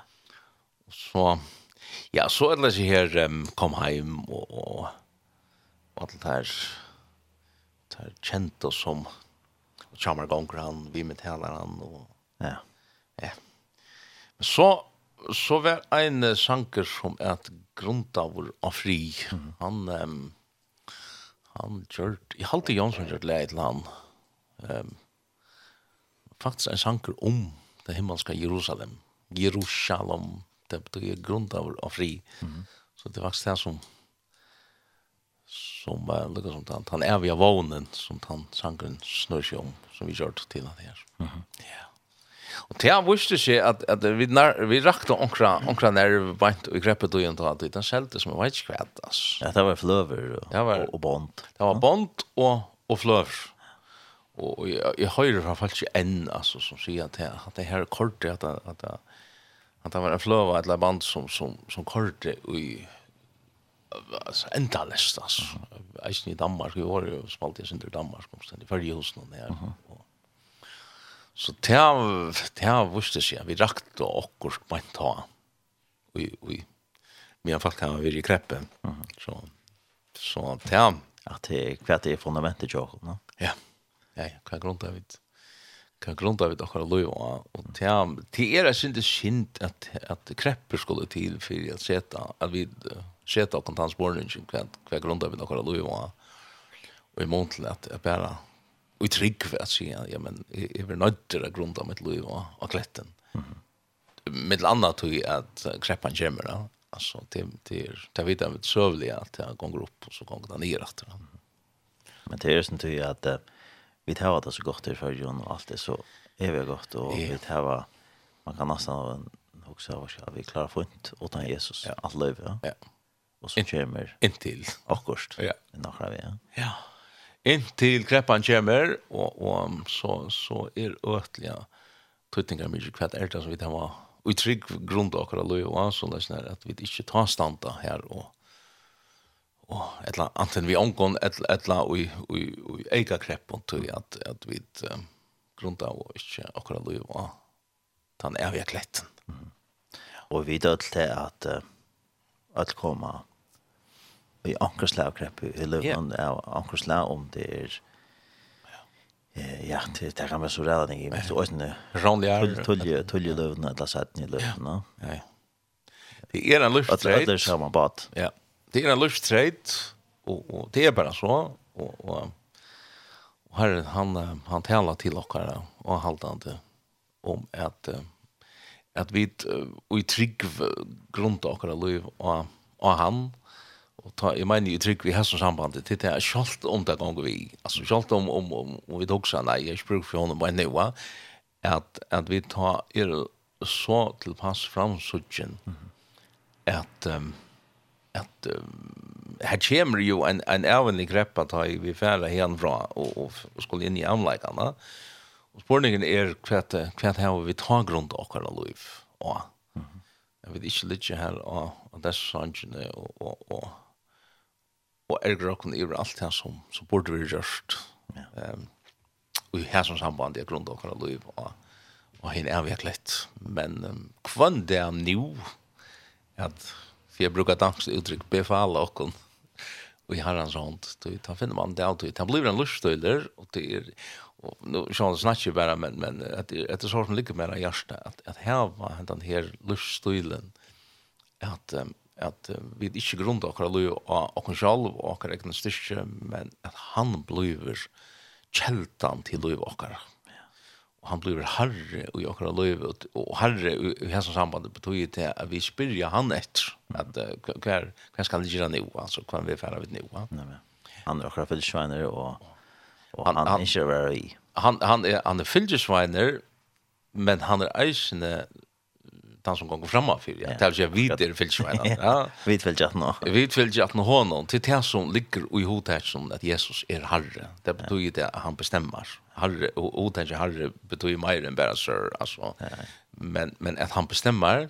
Og så, ja, så er det ikke her, um, kom heim, og, og, og alt det her, det her oss som, og kommer gonger han, vi med taler han, og, ja. ja. Men så, så var en sanger som er et grunnavur av fri, mm -hmm. han, um, han gjort, i halte Jonsson gjort leie til han, um, faktisk en sanker om det himmelska Jerusalem, Jerusalem, det betyr grunn av, av fri, mm -hmm. så det er faktisk det som, som var lukket som han, han er via vånen, som han sankeren snør seg om, som vi gjort til han her. Mm -hmm. Ja. Og det har visst seg at, at vi när vi rakte onkra onkra när vart og greppet och inte hade utan skälte som var inte kvätt Altså. Ja, det var fløver og, var, og, og bond. Det var bond och og flöver. Och jeg, jag hör har ikke enn altså, som sier at det, at det her här kortet at, att at det var en flöva eller band som som som kortet i alltså ändalest alltså. Jag i Danmark, vi var ju spalt i Danmark, kom sen i Färjehus någon där. Och Så det har vist seg, vi rakte okkur bant ta. Vi, vi, vi har faktisk vært i kreppen. Så, så det har... Ja, det er hva det er fundamentet til no? Ja, ja, ja, hva er grunnen til det? Hva er grunnen til det okkur løy? Og det har, det er jeg synes synd at, at krepper skulle til for at seta, at vi seta okkur tannsborning, hva er grunnen til det okkur løy? Og i mån til at jeg bare och i trygg för att säga ja men är väl nödder att av mitt liv och, och klätten. Mm. Med annat tog jag att kreppan kommer då. Alltså det det det vet jag sövliga att jag går upp och så går den ner efter. Mm. Men det är ju inte ju att uh, vi tar det så gott i förrjun och allt det så är vi gott och yeah. vi tar man kan nästan också ha så vi klarar fint utan Jesus ja. att leva. Ja. Och så kommer intill akkurst. Ja. Några vi. Ja. ja. Inntil kreppan kommer, og, og så, så er øtlige tøytninger mye kvett er det som vi tar var utrygg grunn av akkurat løy og så løsner at vi ikke tar standa her og og etla anten vi ongon etla etla og og og eiga kreppon til at at vi um, grunn av og ikke akkurat løy og tan er vi kletten. Mm. Og vi dølt til at uh, at koma i ankerslag kreppe i løven av ankerslag om det er ja, det, det kan være så redning i, men det er også tulje, tulje løven, eller setten i løven, ja. Ja, Det er en luftstreit. Det er samme bad. Ja. Det er en luftstreit, og, og det er bare så, og, og, og her, han, han taler til dere, og haltande om at, at vi, og i trygg grunn til dere liv, og, og han, og ta i mig i trygg vi har som samband til det er kjalt om det gånger vi. Altså kjalt om om om vi dog seg nei jeg spør for honom men nu va at att vi tar er så till pass fram suchen att um, at um, her kommer jo en en ävenlig grepp att ha vi färra hen bra og, og, och skulle inn i anleggene og spørningen er hva hva har vi tar grund och alla liv. Og jeg vet inte lite här og och där sangen og, og, og og erger okken iver alt det som, som burde vi gjørst. Ja. Um, og her som samband er grunn okker av liv, og, og henne er virkelig. Men um, kvann det er nå, at for jeg bruker dansk uttrykk, befala okken, og i herrens hånd, da finner man det alltid. Det blir en luststøyler, og det er, og nu sjón snatch bara men men at at det sorten ligger meira hjarta at at hava hendan her luststilen at um, at vi ikke grunn til akkurat løy og och sjalv og akkurat egen styrke, men at han blir kjeltan til løy og. Og han blir herre i akkurat løy, og herre i hans samband betyr til at vi spyrja han etter, at hva skal han gjøre nå, altså hva vi færa vid nå. Han er akkurat fylsveiner, og, og han, han, inte er i. Han, han er, han er fylsveiner, men han er eisende den som går framme för jag vid det vidare filsvägen ja vid filsvägen nå vid filsvägen honom till det som ligger i hotet som att Jesus är herre det betyder det att han bestämmer herre och hotet herre betyder mer än bara sir alltså men men att han bestämmer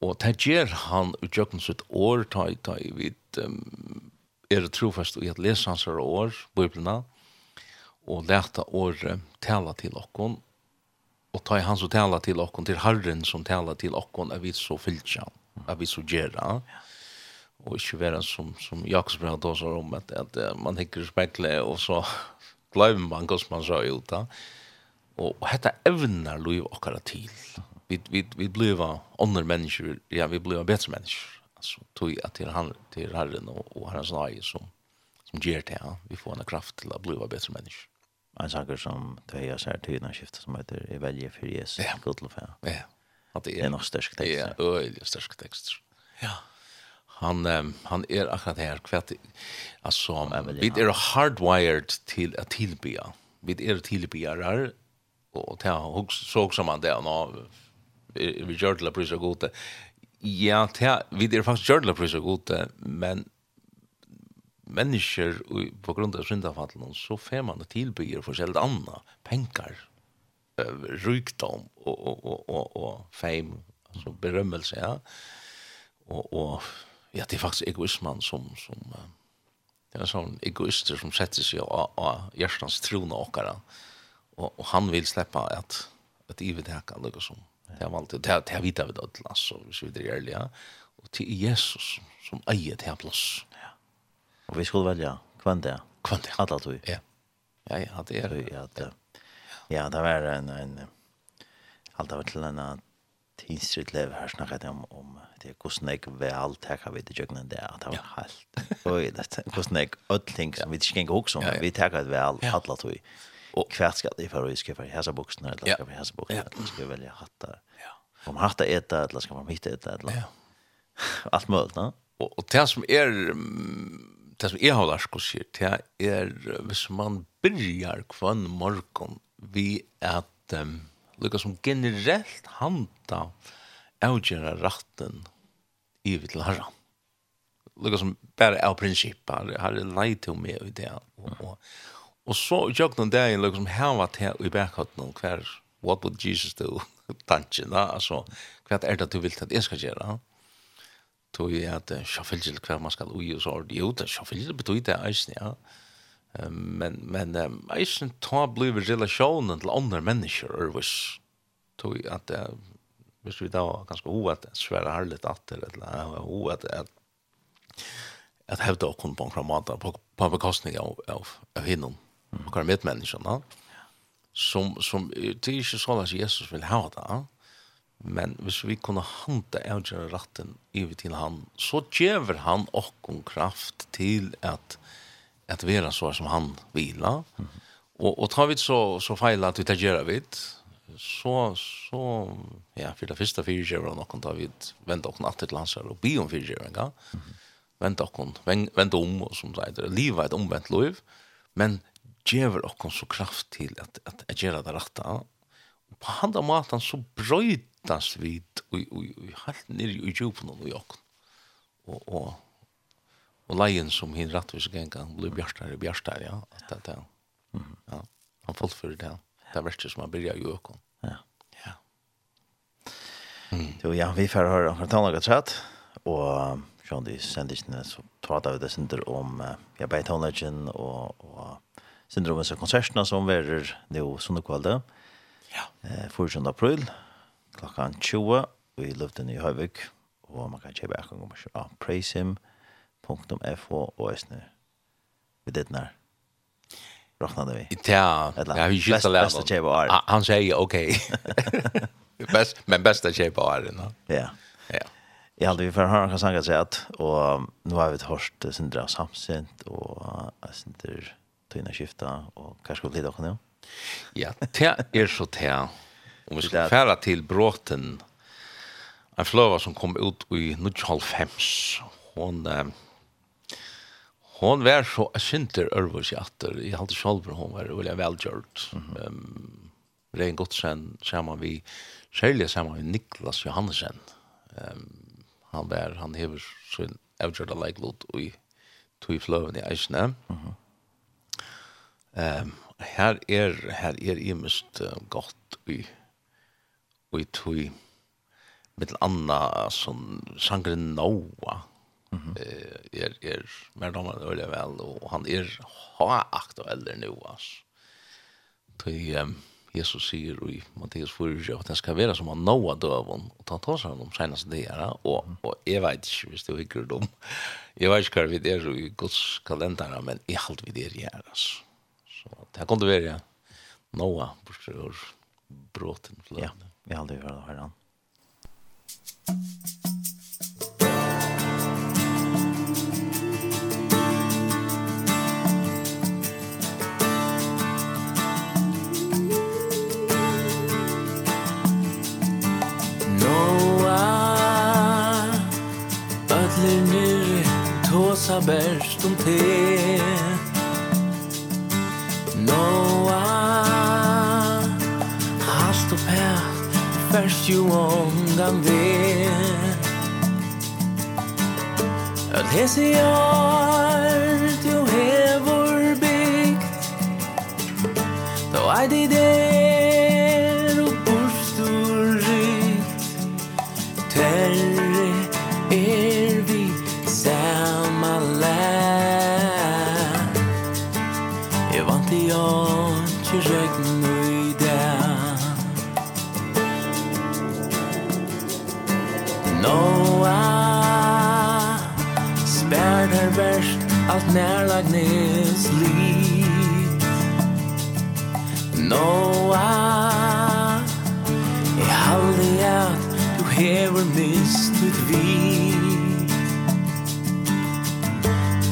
og det gjør han i jøkken sitt år, ta i ta i vidt, um, er det trofast i at lese hans år, biblina, og leta året tala til okkon, og ta i han som tala til okkon, til Herren som tala til okkon, er vi så fylltja, er vi så gjerra. Og ikke være som, som Jakobsbrev da tåsar om, at, at man hikker spekle, og så gløyver man hvordan man sa ut da. Og, og dette evner lov okkara til. Vi, vi, vi blir andre mennesker, ja, vi blir bedre mennesker. Altså, tog at til, han, til Herren og, og Herrens nøye som, som gjør det, ja. vi får en kraft til å bli bedre mennesker en saker som tveja så här tydna skiftet som heter I välje för Jesus ja. god lof. Ja. at det är nog störsk text. Ja, øyelig störsk text. Ja. Han um, han er akkurat här kvätt alltså vi er hardwired til å tillbya. Vi er är og til å såg som man det nå vi gör det la prisa gode. Ja, til, vi är faktiskt gör det la prisa gode, men människor på grund av syndafallen så får man tilbyr för själva andra pengar rykdom och och och och og fame alltså berömmelse ja. Och och ja det er faktisk egoismen som som det er sån egoister som sätter sig av av hjertens trona och Og, og han vill släppa att att i det här kan det som det er alltid det har vita vid allt alltså så vidare ja. Och till Jesus som äger det här plats Och vi skulle välja kvanta. det. Alla tog. Ja. Ja, ja, det er. det. Ja, det. Ja, det var en en allt av till en tidsrit lev här snackat om om det kostnad jag väl tar vi det jögnen där att det var helt. Oj, det kostnad jag allting som vi inte kan gå också. Vi tar det väl alla tog. Och kvärt ska det för vi ska för häsa boxen eller ska vi häsa boxen eller ska vi välja hattar. Ja. Om hattar äta eller ska man hitta äta eller. Allt möjligt, va? Og och det som er, är det som jeg har lært å si, det er hvis man byrjar kvann morgon vi at um, lukka som generelt handa avgjera ratten i vi til herran. Lukka som bare av prinsippa, har er lei til meg i det. Og, og, og så jøkken det er lukka som hava til i bakhatten hver what would Jesus do? Tanken, altså, hva er det du vil til at jeg skal gjøre? tog jeg at sjåfylgjel hver man skal ui og så. Jo, det sjåfylgjel betyr det eisen, ja. Men, men eisen ta blir relasjonen til andre mennesker, ørvis. Tog jeg at, hvis vi da var ganske ho at svære herlet atter, eller ho at, at at hevda okkur på en måte på, på bekostning av, av, av hinnom, mm. på hver medmenneskene, som, som det er ikke sånn at Jesus vil ha det, ja Men hvis vi kunne hanta avgjøre ratten ivi til han, så gjør han okkon kraft til at, at vera så som han vila. Mm -hmm. Og, og tar vi så, så feil at vi tar gjøre vidt, så, så, ja, for det første fyrtjøver nokkon tar vi vente okkon at til hans og bi om fyrtjøver en gang. Mm -hmm. Vente om, og som sier, livet er et omvendt liv, men gjør okkon så kraft til at, at, at gjøre det rette. Og på handa maten så brøyt hittast vid i, helt nere i djupen og jokken. Og, og, og leien som hinn rattvis genga, han ble bjartare, bjartare, ja. At det, ja. Mm ja. Han falt for det, det verste som han byrja i jokken. Ja. Ja. Mm. Jo, ja, vi får høre om tannaga tratt, og Sean, de sendisene så prater vi det synder om ja, Beitonleggen og, og synder om konsertene som verer nå sånne kvalitet. Ja. Eh, 14. april, klokkan 20 i luften i Høyvik, og man kan kjøpe akkurat om å praisehim.fo og æsne vi ditt nær. Råknade vi. Ja, ja, vi kjøpte det. Beste kjøpe året. Han sier, ok. best, men beste kjøpe året. Ja. Ja. Jeg hadde vi for høre hva sanger seg at, og nå har vi hørt Sindra Samsint, og Sindra Tøyna Skifta, og hva skulle vi lide dere nå? Ja, det er så det. Om vi skulle færa til bråten, en fløva som kom ut i 1995, hon, hon var så synter ørvus i atter, i halte sjolver hon var veldig velgjørt. Mm -hmm. um, Rein Godsen, saman vi, særlig saman vi Niklas Johansen, um, han var, han hever sin avgjørda leiklot i tog fløven i eisne. Mm -hmm. Um, her er her er imest uh, godt i og i tog mitt anna som sangren Noa mm -hmm. er, er mer damer det veldig vel og han er ha aktueller nu ass. Tog um, Jesus sier i Matteus 4 at han skal være som han Noa døven og ta ta seg om senest det her og, og jeg vet ikke hvis det er ikke dum jeg vet ikke hva vi er i Guds kalenderen men jeg halte vi det her ass. Så det kan det være Noa bortsett brot brot ja. brot Vi har aldrig hørt det, herran. Noa Ödlir nir Tåsa bärst om te Noah Hast upp här færs jo undan det At hese jord jo hevor bygd. Då er det det Bern er verst alt nærlagnes lik Noa Jeg halde at du hever mist ut vi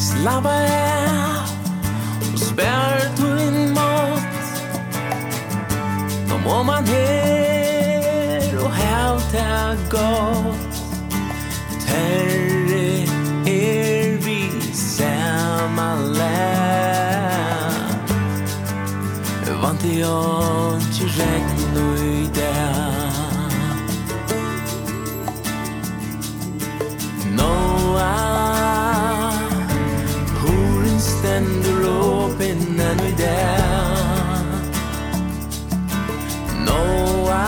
Slappa av og spær du inn mot Nå må man her og hevta godt Terre det on til regn og i dag Noa Horen stender åpen enn i dag Noa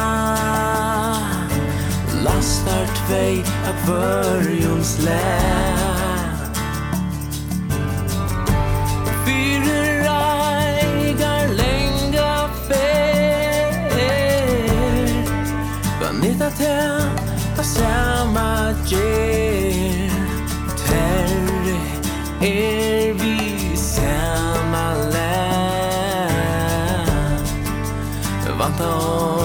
Lastar tvei av vörjons land ger Terre er vi samma län Vanta oss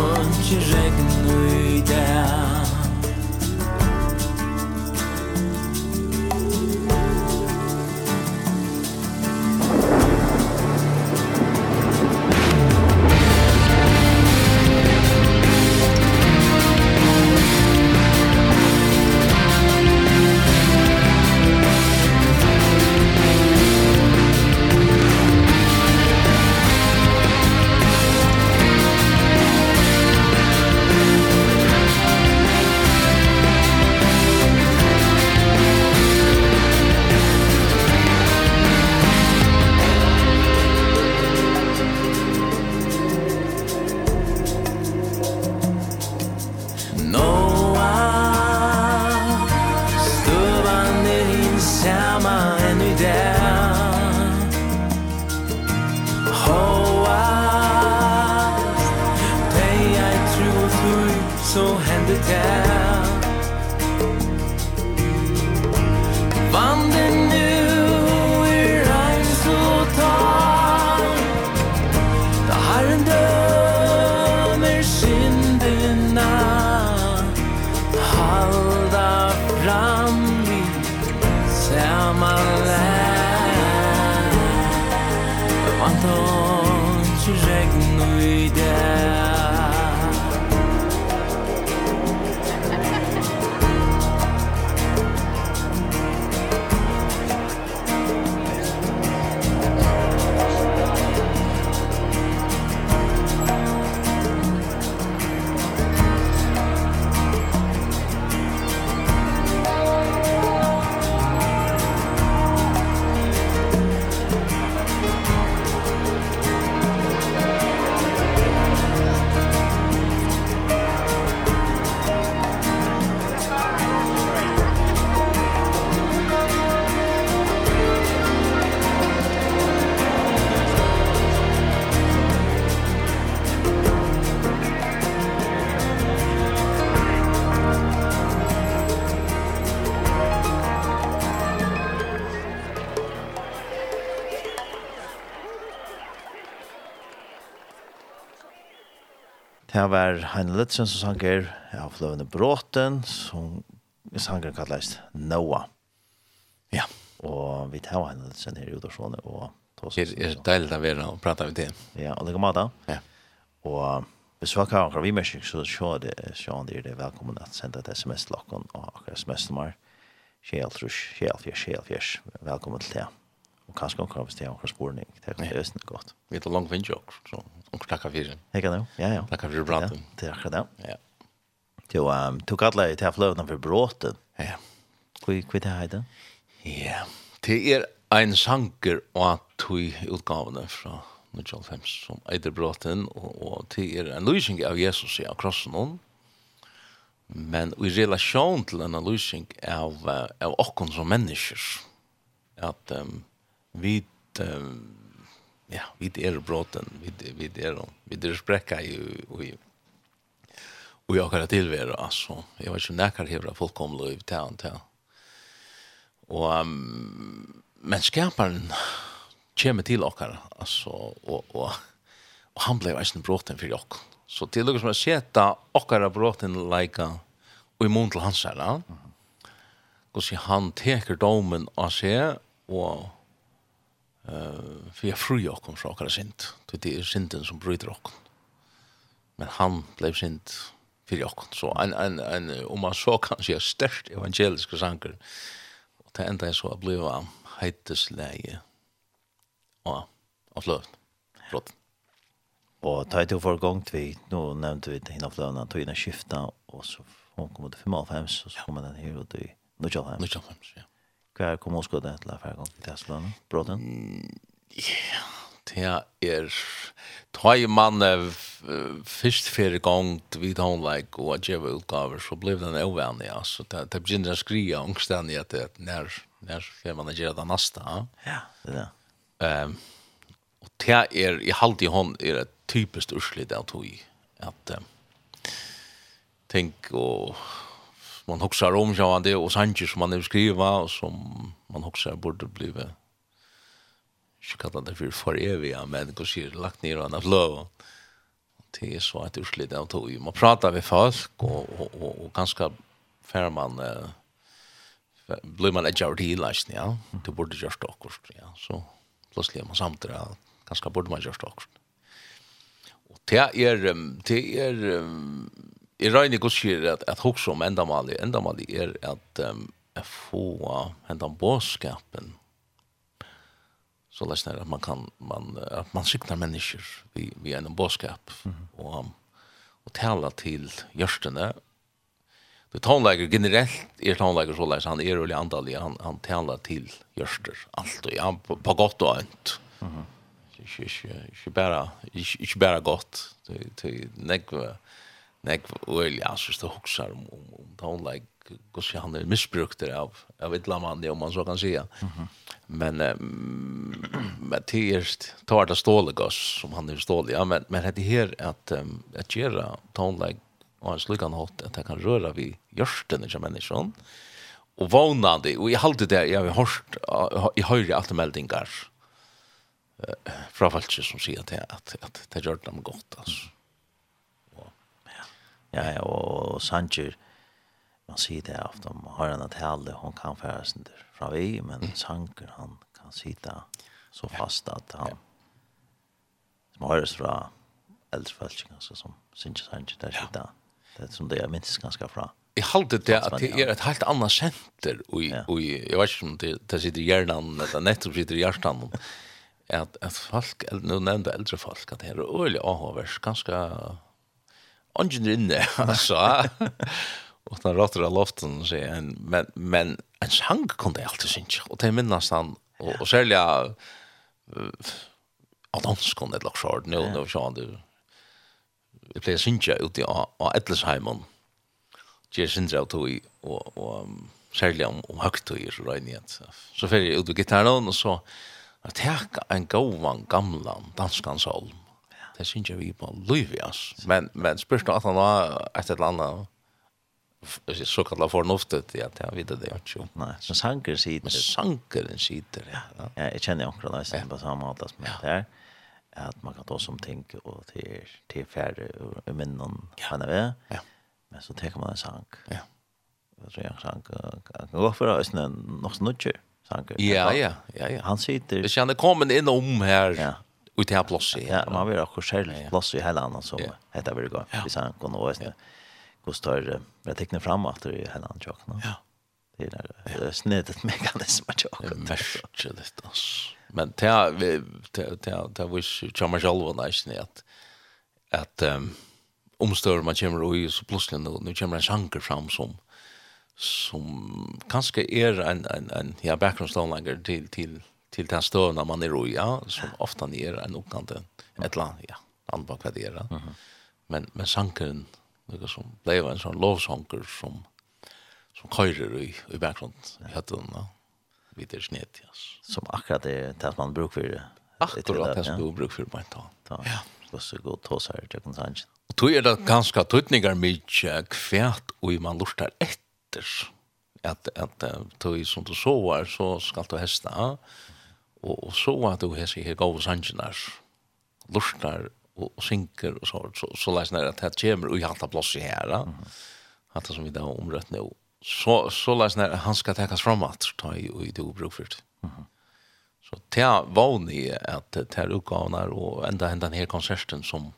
Det var Heine Lutzen som sanger av Fløvende Bråten, som sanger kalles Noah. Ja, og vi tar Heine Lutzen her i Udorsvåne, og Det er deilig å være og prate med det. Ja, og det kan da. Ja. Og hvis vi har akkurat vi med seg, så sjå det, så er det velkommen at sende et sms til dere, og akkurat sms-nummer, kjeltrus, kjelfjers, kjelfjers, velkommen til det. Og kanskje akkurat hvis det er akkurat spørning. det er kanskje østende godt. Vi tar langt vindt jo akkurat, så Och tacka för det. Hej då. Ja ja. Tacka för bra. Det är akkurat det. Ja. Jo, ehm tog alla i till flöden för bråten. Ja. Kvi kvi det här då. Ja. Det är en sanker och tui utgavne från Nigel Fems som eitir bråten och och det är en lysing av Jesus i krossen hon. Men i relation til en lysing av av okkon som människor. Att um, vi um, ja, vi er bråten, vi, vi er, vi er sprekka i, i, i akkurat tilvære, altså. Jeg vet ikke nekker hever fullkomlig i tæen til. Og, um, men skaparen kommer til okkar, altså, og, og, og han ble eisen bråten for jokk. Så til dere som har sett okkar bråten leika, og i mån til hans her, da, og så han teker domen av seg, og Uh, for jeg fru okkom fra okkara sint. Det er sinten som bryter okkom. Men han blei synd fyrir okkom. Så en, en, en, om man så kan sier størst evangeliske sanger, og det enda jeg så blei av heitesleie og av fløvn. Flott. Og ta til for gongt vi, nå nevnte vi hinn av fløvn, tog inn skifta, og så hun kom ut i 55, og så kom den her ut i 95. 95, ja. Hva er kommunskuddet til å fære gang til Tesla? Bråten? Ja, det er... Ta i mann først fire gang vid håndleik og at djeva utgaver, så blev den ovanlig, altså. Det begynner å skria omstendig at det er nær fem man gjøre det neste. Ja, Ja, det er det. Ehm och det är i halt i hon är det typiskt ursligt att hon att tänk och som man hoxar om så det och sanger som man nu skriva och som man hoxar borde bli så kalla det för för eviga men går sig lagt ner och flow. det är så att urslit av tog man pratar med folk och och och, och ganska fär man eh, blir man ett jar till last ja det borde just då ja så plötsligt är man samtidigt ganska borde man just också. och det är det är i regner godt sier at, at hos om endamålig, endamålig er at um, jeg får hendan båskapen så läs när man kan man att man siknar människor vi vi är en boskap mm -hmm. och och tala till görstene det tonläger generellt är tonläger så läs han är rolig antal han han talar till görster allt och ja, på, på gott och ont mhm. Mm inte bara inte bara gott. Till till negva nek öl ja så står huxar om om om town like kus han är missbrukt där av av ett lamande om man så kan säga. Mhm. Men Mattias tar det ståligas som han är stålig. Ja men men det här att att göra town like och slukan hot att det kan röra vid görsten som människan. Och vånande och i halde det jag har hört i höjre allt meldingar. Eh från som säger att att det gör dem gott alltså. Ja, och Sanchez, man sier det ofta om har han tale, hon kan föra sig der från vi men mm. Sanker han kan sitta så fast att han ja. som høres fra så äldre folk ganska som Sancher Sancher där sitta. Det är som det jag minns ganska bra. Jeg halte det at det er et helt annet senter, og, ja. og jeg vet ikke om det, det sitter i hjernen, eller nettopp sitter i hjertan, at, at folk, nå nevnte eldre folk, at det er øyelig avhåvers, ganske ungen inne altså. og den rattar av loften så en men men en sang kunne jeg alltid syns og det minnes han og, och och av att han kunde det skjort, nå, nå, så han du det blir syns jag ute av Edlesheimen, ger syns jag då og, och særlig om om högt och så där nät så jeg ut på gitarren og så att ta en gåvan gamlan danskan salm. Det syns jeg vi på liv. Men, men spørs nå at han var et eller annet så kallar fornuftet ja, det vet det inte. Nej, så sanker sitter. Men sankeren sitter, ja. Ja, jag känner också det är på samma måte som det här. Att man kan ta som tänk och till till färre och minnen kan det vara. Ja. Men så tar man en sank. Ja. Så tror jag sank kan gå för oss någon något snutje sanker. Ja, ja, ja, ja. Han sitter. Det känner kommer in om här. Ja ut i här plats i. Ja, man vill också själv plats i hela annan som heter väl går. Vi sa kan och så. Kostar jag tecknar fram att det är hela annan jag. Ja. Det är det är snedet mekanism att jag. Värst det. Men det vi det det wish Chamar Jalva nice ni att att omstör man kommer och så plötsligt nu nu kommer en sanker fram som som kanske är en en en ja bakgrundsståndlager till till till den stövna man er i, ja, som ofta ner en uppgående, ett land, ja, andra kvädera. Mm -hmm. Men, men sankaren, det som blev en sånn lovsanker som, som körer i, i bakgrunnen, i hötten, ja. Vi det snitt, ja. Som akkurat det, det man bruker för det. Akkurat det som man brukar för det, ja. Ja. Så så god tås här, det kan sanns. Och är det ganska tøytninger mye kvært, och man lustar etter Att, at att, att, att, att, att, så skal att, att, og, og så at du hese her gode sangenar, lustnar og, og synker og så, så, så leis nær at det kommer og hjalta plass i her, mm -hmm. at det som vi da har omrøtt nå, så, så leis nær han skal tekas fram at ta i, og i det brukfyrt. Mm -hmm. Så det var ni at det er utgavene og enda enda denne konserten som,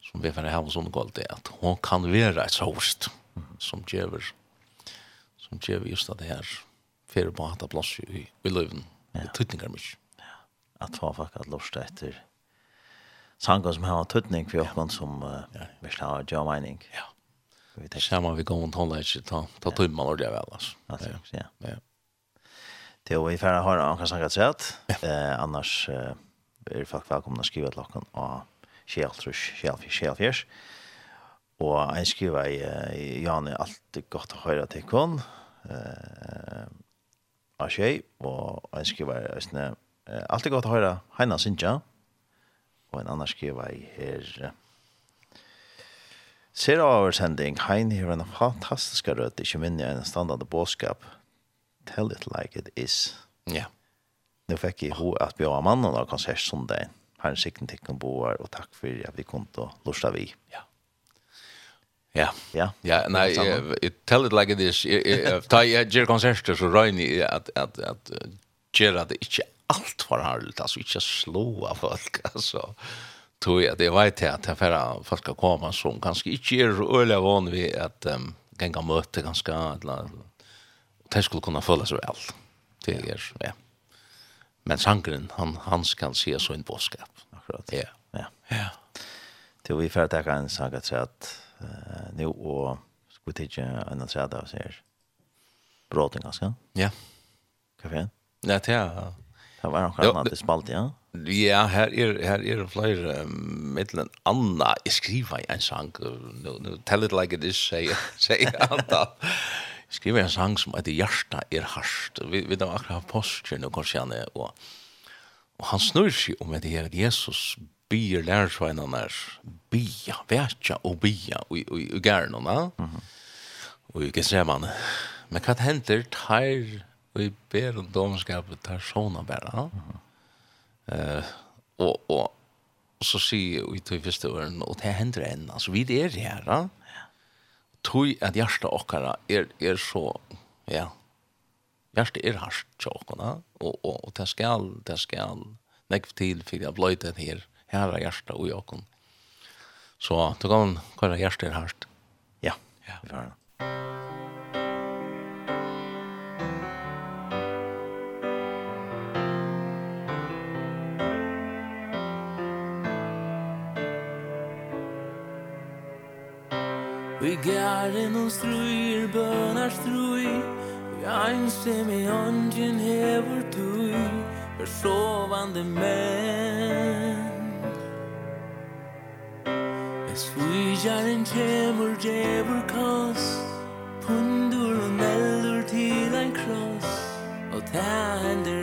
som vi får ha hos henne galt er at hun kan være et host mm -hmm. som gjør som gjør just det her fyrir på hatt av plass i, i løven. Ja. Tøtningar mykje. Ja. At få folk at lorsta etter sanger som har tøtning for oss som uh, vil ha jo mening. Ja. Vi tar samma vi går runt hålla inte ta ta tumma och det väl alltså. Ja. Ja. Det är vi färra har han kanske sagt eh annars är folk välkomna att skriva till locken och Kjelltrush, Kjellfjers, Kjellfjers. Og jeg skriver i Janne, alt er godt å høre til kun av tjej, og en skriver Østene, alltid godt å høre Heina Sintja, og en annen skriver her, Ser av sending, Hein har en fantastisk rød, ikke minne en standard båskap. Tell it like it is. Ja. Yeah. Nu fikk jeg ho at vi var mannen av konsert som det. Herren sikten tikk boar, og takk for at vi kom til å lusta vi. Ja. Ja. Ja. Ja, nej, it tell it like it is. Ta ger konserter så Ryan att att att ger att inte allt för harligt alltså inte slåa folk tog Tror jag det vet at att för folk ska komma som kanske inte er öliga vanlig vi att um, gänga møte ganska eller det skulle kunna följa så väl. Det är ja. Men sangren han han skal se så en boskap. Akkurat. Ja. Ja. Ja. Det vi får ta en saga så att uh, nu och skulle titta en annan sida av sig här. Bråten ganska. Ja. Kaffe? Ja, det er... Det var nog annat i spalt, ja. Ja, här är här är det fler mellan Anna jeg skriver en sång no, nu, tell it like it is say say Anna skriver en sång som heter Hjärta är harst. Vi vi då akkurat posten och kanskje han och och han snur sig om att det är Jesus bier byr lærsveinene, bia, vetja og bia, og gærnene, og i gensremene. Men hva hender tar, og i ber om domskapet, tar sånne bare, og, og, så sier vi til første åren, og det hender enn, altså vi er her, tog at hjertet okkara er, er så, ja, hjertet er hardt til okkara, og, og, og det skal, det skal, nekv til for jeg bløyde her, herra hjärsta och jag kom. Så du kan man kalla hjärsta Ja, Ja, ja. Ja. Vi gæren og struir, bønar strui Vi ein sem i ongen hever tui Er sovande menn Gjarin kjemur djevur kast Pundur og neldur til ein kross. Og ta hendur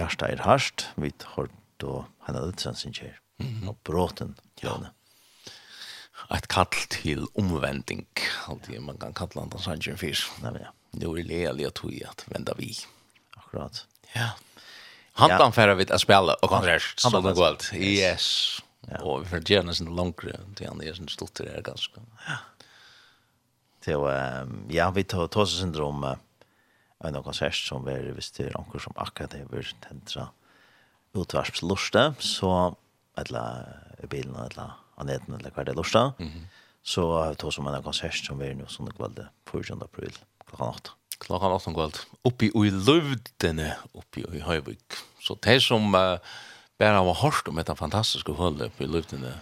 hjärsta er harst, vi har då han hade hadde sin kär och bråten ja ett kall till omvändning alltid man kan kalla andre sanjen fisk nej men ja. nu är det leilig at vi at venda vi. Akkurat. Ja. Hantan färra vid att spela och og konsert, som det går alt. Yes. Ja. Og vi får gärna sin långre. til han er sin stoltere er ganske. Ja. Til, ja, vi tar tåse syndrom, uh, en av konsert som vi hvis det er noen som akkurat hever tentra utvarspsluste, så eller i bilen eller aneten eller hver det lusta, mm -hmm. så har vi tog som en av konsert som vi er nå sånne kvelde 4. april klokka 8. Klokka 8 kveld. Oppi og i løvdene, oppi og i Høyvik. Så det som uh, bare har hørt om dette fantastiske hullet oppi i løvdene,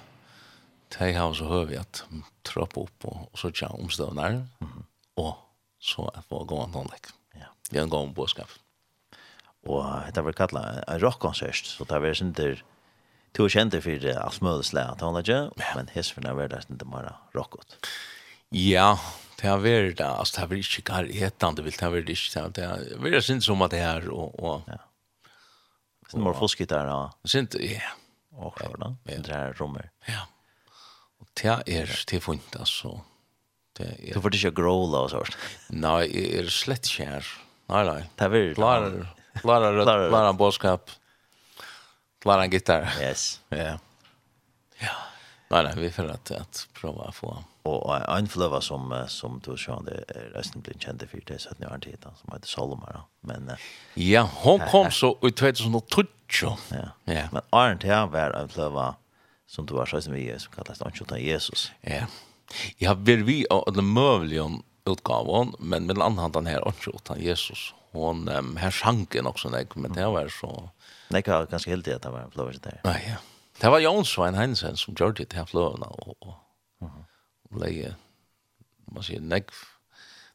det har så hørt vi at trappa opp og, og så tja omstøvner, mm -hmm. og så er det på å gå an vi har en gång bådskap. Og det var kallet en rockkonsert, så det var sin til to kjente for alt mulig slag, det var ikke, men hesferne var det sin bare rockot. Ja, det har vært det, altså det har vært ikke gar etan, det vil det har vært ikke, det har vært sin som at det er, og... og ja. Sin var fosket der, og... Sin, ja. Og klar, da, det her rommer. Ja. Og det er, det er funnet, altså. Det er... Du får ikke gråla og sånt. Nei, jeg er slett ikke her. Nei, nei. Det er veldig. klarer, klarer, klarer en bådskap, klarer en gitar. Yes. Ja. Ja. Nei, nei, vi får att prøve å få. Og en flöva som som du sa det er resten blitt kjent för det så år ni har som heter Salomar Men ja, hon kom så i 2012. Ja. Ja. Men Arnt här var en flöva som du har sagt som vi er, som kallas Anchota Jesus. Ja. Jeg har vært vi och det möjligen utgaven, men med annan den här också utan Jesus. Hon um, här sjanken också när men det var så Nej, ganske heldig at det var en flower där. Nei, ja. Det var Jon Svein Hansen som gjør det här flowerna och og, og leie, man sier, nek,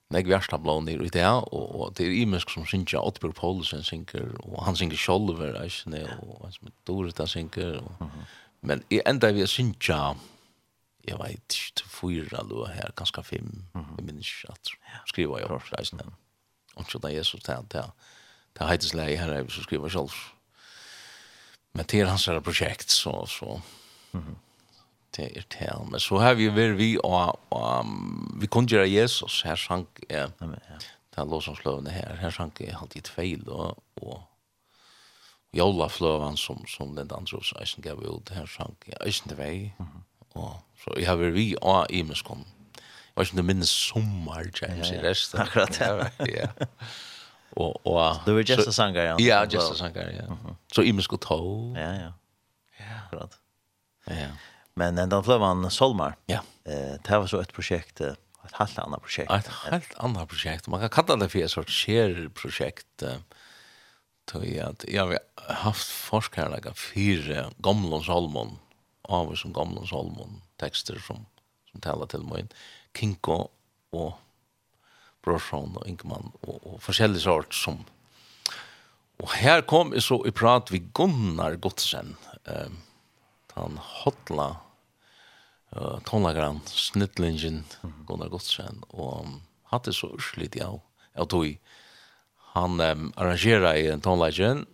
nek versta blå blån i det og, och det är imisk som synja Otberg Paulsen synker och han synker Scholver, alltså och som med där synker och men i ända vi synja jeg vet ikke, til fyra då her, kanske fem jeg minns ikke at skriva jeg opp, reisen den och så da Jesus til där där där heter det läge här så skriva selv. men til hans här prosjekt, så så mhm. det är det men så har vi vært vi och vi kunne gjøre Jesus. Her sank jeg, ja. där låtsas her, her sank jeg alltid feil, og, og, Jola flövan som som den dansrosen gav ut här sank jag inte väg. Mhm. Og så jeg har vært vi og i muskon. Jeg vet ikke om det minnes sommer, James, i resten. Akkurat, ja. Og, og, du var just a sanger, ja? Ja, just a sanger, ja. Så i muskon tog. Ja, ja. Ja, akkurat. Ja. Men den fløvan Solmar, ja. eh, det var så et prosjekt, ett helt annat projekt. Ett helt annat projekt. Man kan kalla det för et sort share-projekt. Tog jag att jag har haft forskarlaga fyra gamla Salmon av som gamla Salmon tekster som som taler til meg. Kinko och Brorsson og Ingman och och forskjellige sort som och här kom så i prat vi Gunnar Godsen, eh, um, han hotla eh tonlagran snittlingen Gunnar Gottsen och hade så urslit ja jeg tog han um, arrangerar i en tonlagen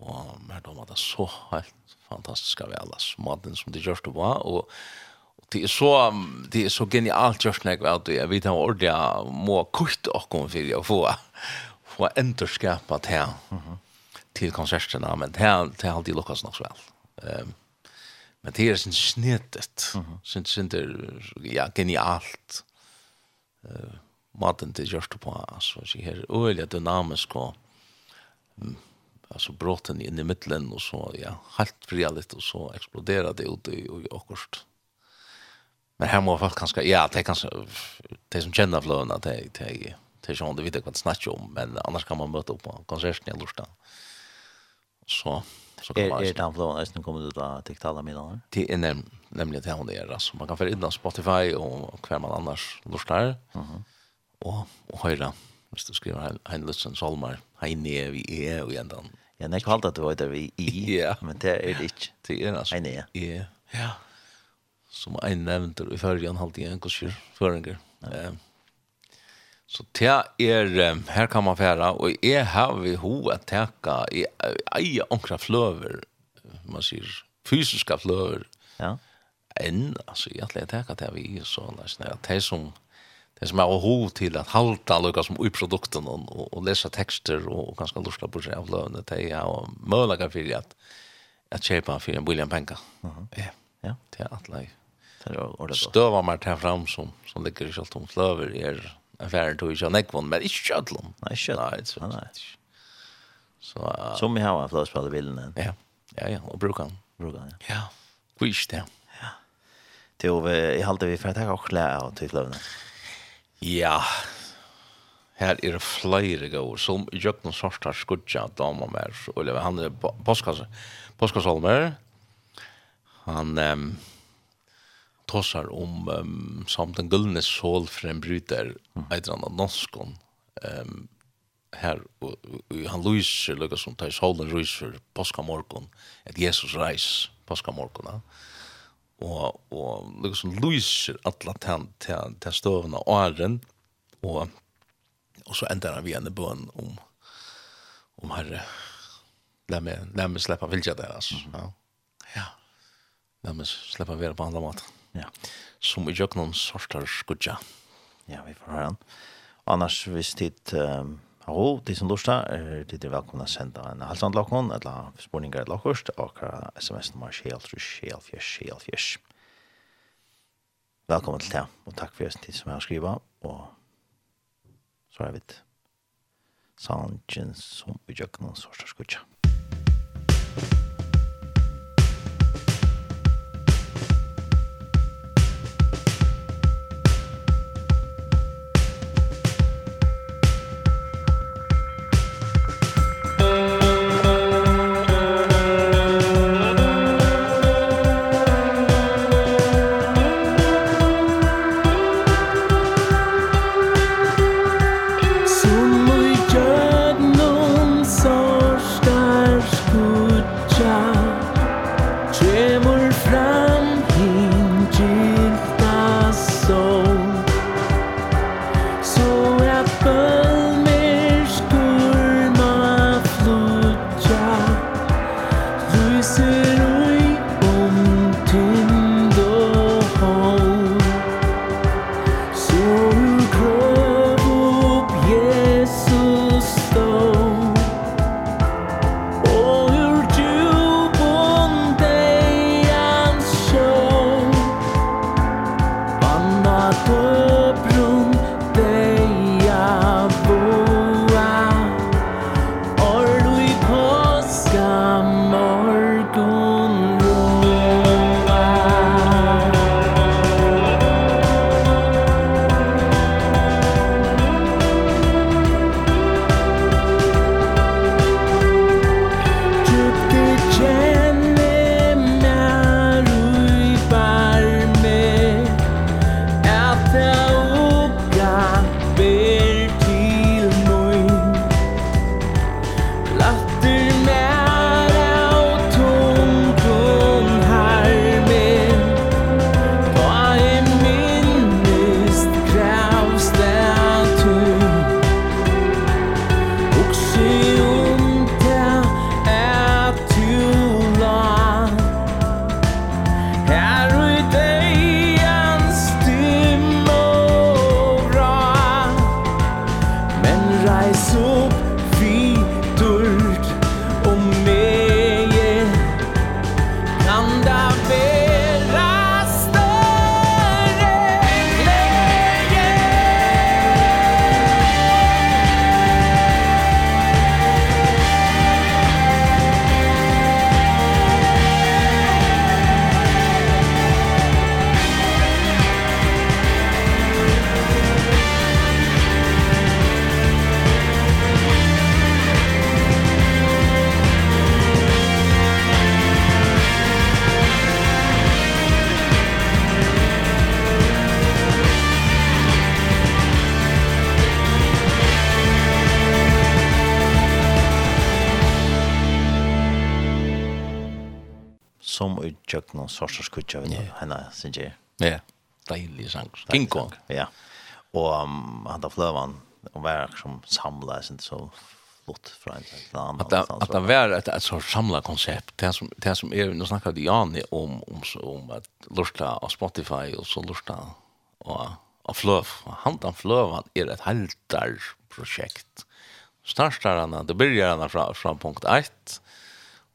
og mer om at så helt fantastiska väl alltså maten som det görs då var och det är så det är så genialt just när jag vet jag vet hur ordentlig må kort och for för att få få enterskapa det här till konserterna men det här det har alltid lyckats nok så vel. Ehm men det är sin snittet. Sin sin ja genialt. Eh maten det just på Altså, så här øyelig dynamisk och alltså brotten in i mitten och så ja helt frialigt och så exploderar det ut i och akkurst. Men här måste folk kanske ja det kanske det som känner flöna det det det som det vet vad snacka om men annars kan man möta upp på konserten i Lorsta. Så så kan man är den flöna som kommer ut av TikTok med då. Det är näm nämligen det hon är alltså man kan för innan Spotify och kvar man annars Lorsta. Mhm. Och och höra. Hvis du skriver en løsens salmer, hei ned vi er og ändan Ja, nei, at du var der i, ja. men det er det ikke. Det er altså. Nei, ja. Ja, ja. Som en nevnte i førjen halte jeg en kurser føringer. Ja. Så det er, her kan man færa, og jeg har vi ho at teka i eia onkra fløver, man sier, fysiska fløver. Ja. Enn, altså, jeg har teka det vi, så, det er som, det som er å ho til at halta lukka som ui produkten og, og, og lesa tekster og, og ganske lusla på seg av løvne det er jo mølaka fyrir at at kjeipa fyrir en William Penka ja, ja, det er atleik stöva mer tar fram som som ligger i kjalt Kjolton Flöver er affæren tog ikke Nekvon men ikke inte Kjolton. Nej, Kjolton. nei. Så uh, som vi har flös på bilden. Ja. Ja ja, og brukar han. Brukar han. Ja. Quiz där. Ja. Det över i halta vi for att ta och klæ av till flövna. Ja, her er flere gåur som Jøgnen Sorstar skudja damer mer, Oliver, han er påskasolmer. han um, tossar om um, samt en gullne sol for en bryter, mm. han av norskon, um, her, og, og han lyser, lukka som tar solen lyser påskamorgon, et Jesus reis påskamorgon, ja og, og liksom lyser alla til, til, til støvene og æren, og, og så endar han vi en bøn om, om herre, lær meg, lær meg slippe vilja der, altså. Mm -hmm. Ja. lær meg slippe vera på andre måten. Ja. Som i jøkken om sorter skudja. Ja, vi får høre han. Annars, hvis tid... Um Hallo, de som lurer er de er velkomne å sende en halsand lakken, eller spurninger lakkast, og sms-nummer 24-24-24. Velkommen til det, og takk for det tid som jeg har skrivet, og så er vi til Sanjen som utgjøkken og sårstørskutja. Musikk som i tjøkken og sorser skutja vi henne, synes jeg. Ja, deilig sang. Kong. Ja, og um, han da fløvan, og var som samlet, synes så flott fra en til en annen. At det var et, et sånt samlet konsept, det som, det som er, nå snakket Jani om, om, om at lurta av Spotify, og så lurta av, av fløv. Han da fløvan er et projekt prosjekt. Startar han, det börjar han från, från punkt 1,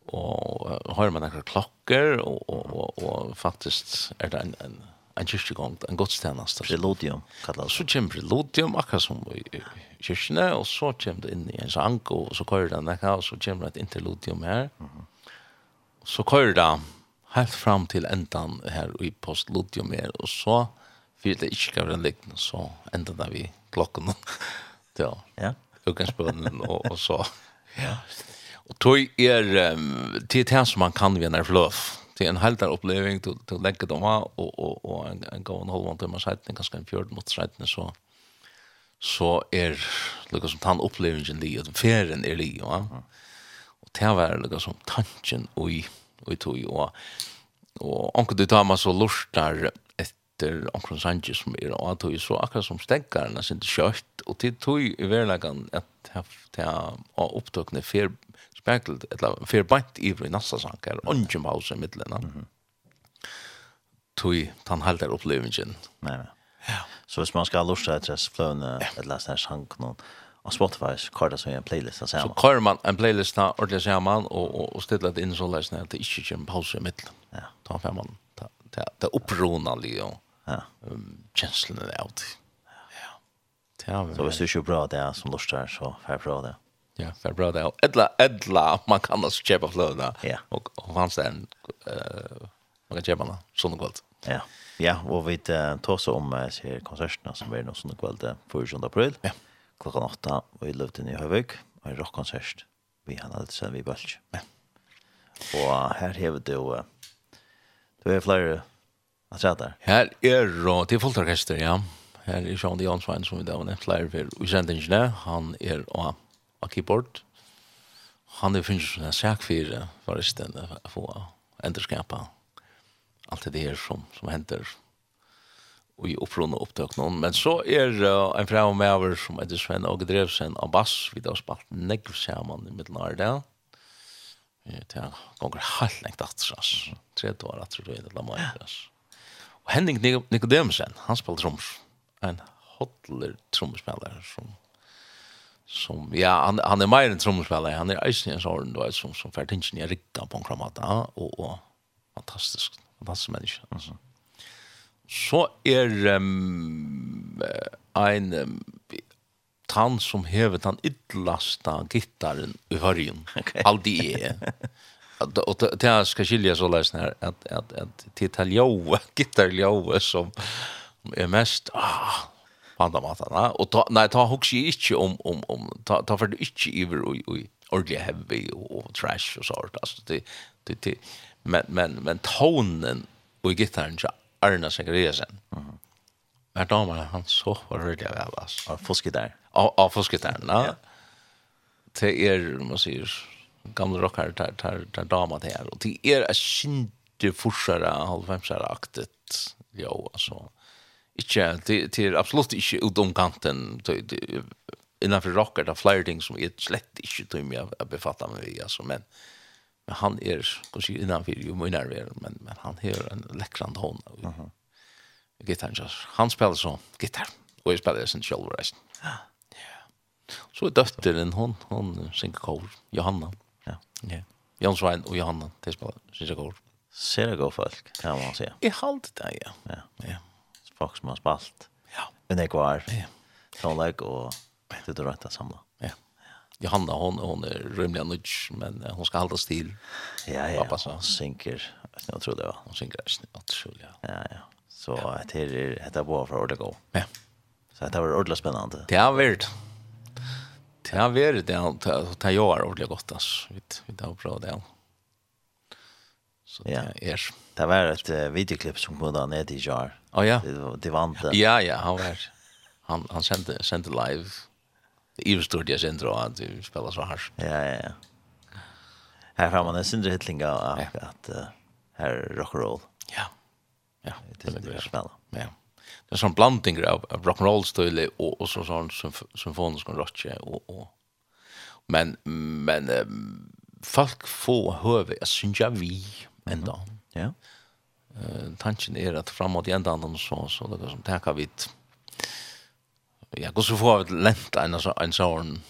og har man några klockor och och och faktiskt är det en en en kyrkogång, en gudstjeneste. Preludium, kallar det. Så kommer preludium, akkurat som i kyrkene, og så kommer det inn i en sang, og så kører det nekka, og så kommer det et interludium her. Så kører det helt fram til endan her i postludium her, og så fyrir det ikke gav den likten, så enda det vi klokken. ja, ja. Ugansbønnen, og, og så. Ja, Och tog är um, till det som man kan vinna flöf. Det är en helt där upplevelse till till lägga dem här och och och en en gå en halv timme så att ganska en fjord mot sidan så så är liksom som han upplevelsen li, att ferien är li. ja. Och det var liksom som tanken och i och i tog och och onkel du tar man så lustar efter onkel Sanchez som är och tog så akkurat som stäckarna sin kött och till tog i verkligen att det ta upptagna färd spekelt, eller fer bant i i nassa sankar, ongjum hausa i middelen. Mm -hmm. Tui, tan halder opplevingen. Nej nej. Ja. Så hvis man skal lusta etter hans fløvne, eller hans hans hank noen, og Spotify, kvar det som en playlist av sammen. Så kvar man en playlist av ordentlig sammen, og, og, og stiller det inn så løsne at det ikke kommer pause i middelen. Ja. Da får man, det ta, ta oppronalig, og ja. um, kjenslene er alltid. Ja. Ja. Så hvis du ikke er bra det som lustar, så får jeg bra det. Ja. Ja, för bra det. Edla edla man kan alltså köpa flöda. Ja. Och och han en eh man kan köpa den sån kvällt. Ja. Ja, och vi tar så om uh, ser konserterna som blir någon sån kvällt för 7 april. Ja. Klockan 8 och i luften i Hövik och en rockkonsert. Vi har alltså vi bulge. Ja. Och här har det då Det är flera att säga där. Här är då till folkorkester, ja. Her er Sean Jansvein, som vi da har nevnt flere for utsendingene. han er och av keyboard. Han er finnes en sak for förresten å få ändeskapa alt det her som, som händer i opprån og opptøk noen. Men så er uh, en fram med över som heter Sven och Drevsen av bass. Vi har spalt negv sammen i mittlarna av Det gånger helt lengt atter, ass. tre år atter, du vet, la meg, ass. Og Henning Nikodemsen, han spiller troms. En hodler trommespiller som som ja han han är mer en trumspelare han är isen en sån då som som för tingen jag rikta på en kramata och och fantastisk fantastisk människa alltså så är um, en um, tann som hevet han yttlasta gitarren i hörjen okay. alltid är och det här ska skilja så läs här att att att till taljau gitarrljau som är mest ah på andra maten. Och ta, nej, ta också inte om, om, om ta, ta för det inte över och, och ordentligt heavy och, trash och sånt. Alltså, det, det, det. Men, men, men tonen och gitarren så Arna Sekariasen. Mm. Men man han så var jag väl. Alltså. Av fuskgitarren? Av, av fuskgitarren, ja. Det är, man säger, gamla rockare tar, tar, tar damer det här. Och det är ett kinte forsare, halvfemsare aktet. Jo, alltså. Ikke, det er absolutt ikke utom kanten, innanfor rocker, det er flere ting som jeg slett ikke tog meg å befatte meg i, altså, men, men han er, kanskje innanfor jo mye nærmere, men, men han har en lekkrande hånd av uh -huh. gitaren. Han spiller så gitar, og jeg spiller sin selv resten. Ja. Så er døtteren, hon, hon synger kår, Johanna. Ja. ja. Jan Svein og Johanna, det spiller, synger kår. Ser det gå folk, kan man säga. I halvt det, ja. Ja. ja folk som har spalt. Ja. Men det går. Ja. Sånleg og det du att samla. Ja. Johanna hon hon är rymlig nudge men hon ska hålla stil. Ja ja. Pappa så synker. Jag tror det var. Hon synker snart så ja. Ja ja. Så ja. det är detta var för ordet gå. Ja. Så det var ordentligt spännande. Det har vært. Det har vært det att ta jag ordentlig godt alltså. Vi vi har bra det. Så det är. Det var ett videoklipp som kunde ner i jar. Ja ja. Det var inte. Ja ja, han var han han sände sände live. Det är stort jag sände att spela så hårt. Ja ja ja. Här har man en syndre hitling av att här rock and roll. Ja. Ja, det är det spela. Ja. Det är sån blandning av, av rock and roll stil och och så sån symfonisk rock och och men men folk får höra att synja vi ändå. Ja. Mm -hmm. Eh tanken er at framåt i enda andan så så det som tackar vid. Ja, går så får vi länt en så en sånn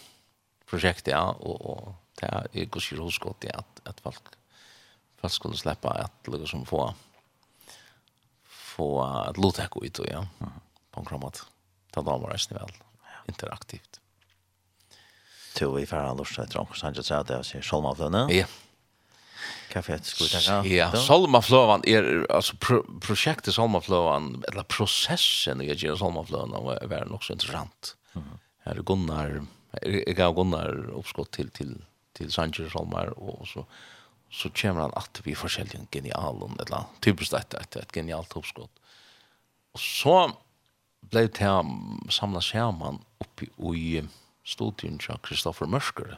prosjekt, ja og, og det er är går så roskott ja at, at folk folk skulle släppa att lugga som få få att lotek gå ut och ja. På en kramat. Ta damer resten väl. Interaktivt. Tror vi får alltså att dra och sänka så att det är så Ja kaffe skulle ta. Ja, Salmaflövan är alltså projektet Salmaflövan eller processen i Gera Salmaflövan var väl också intressant. Här är Gunnar jag gav Gunnar uppskott till till till Sanchez Salmar och så så kommer han att vi forskjellige genial eller annet, typiskt ett ett, genialt uppskott. Och så blev det samlas här man uppe i studion till Kristoffer Mørskere,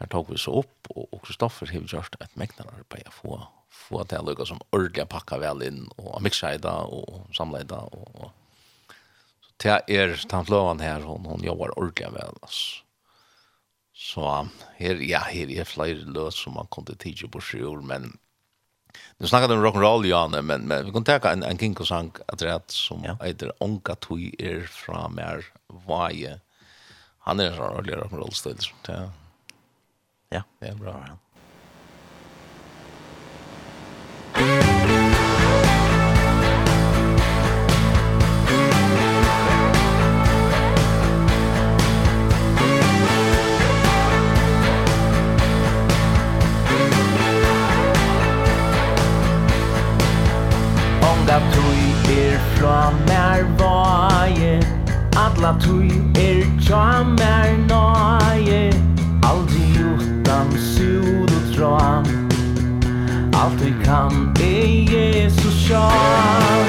Her tok vi så opp, og Kristoffer har gjort et meknar arbeid få, få til å lykke som ordentlig pakka vel inn, og mikseida, og det og, og så til er tanfløven her, hon, hon jobbar ordentlig vel, altså. Så her, ja, her er flere løs som man kunne tidsi på sjur, men nu snakket om rock'n'roll, Janne, men, men vi kan ta en, en kinkosang at rett som ja. heter Onka Tui er fra mer vaje. Han er en sånn ordentlig rock'n'roll-stil, ja. Ja, det är bra. Ja. Onga tui er fra mer vaje Atla tui er tja mer nai Allt vi kan er Jesus kärn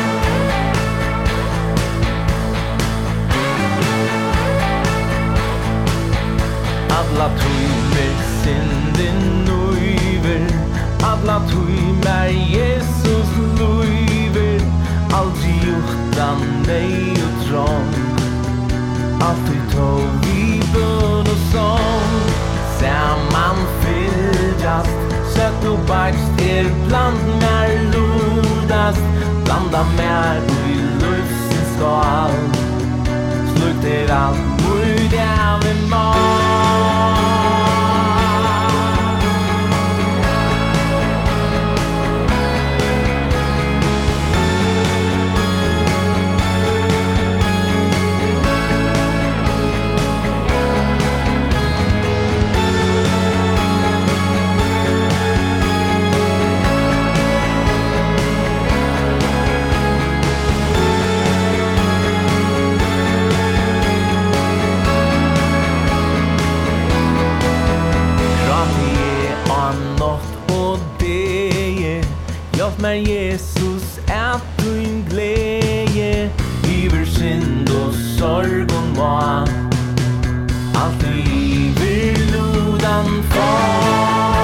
Alla tui tøymer sinden nøyver. Alla tui tøymer Jesus løyver Alt i hjortan nei og trång Alt i tog vi bøn og sång er bland mer lodast Blanda mer i lufsins skal. Slukt er alt mot jævlig mat. meg, Jesus, at din glede. Iver synd og sorg og mat. Alt iver lodan far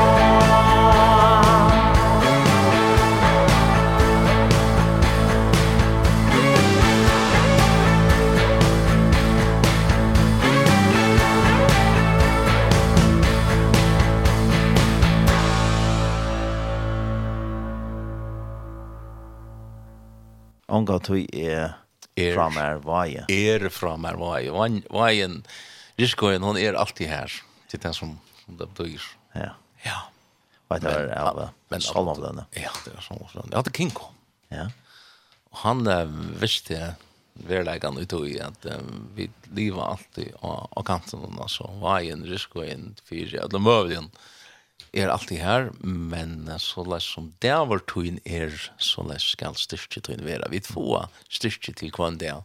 Onga tui er er fra mer vaje. Er fra mer vaje. Vajen, Riskoen, hon er alltid her. Det er det som, som det betyr. Ja. Ja. Vet du, er av Salmavlønne. Ja, det er Salmavlønne. Ja, det er Kinko. Ja. Og han uh, visste verleggan ut i at um, vi lever alltid av kanten, altså vajen, Riskoen, fyrir, alle møvjen. Ja er alltid her, men så lest som det var tøyen er, så lest skal styrke tøyen være. Vi får styrke til hva det er.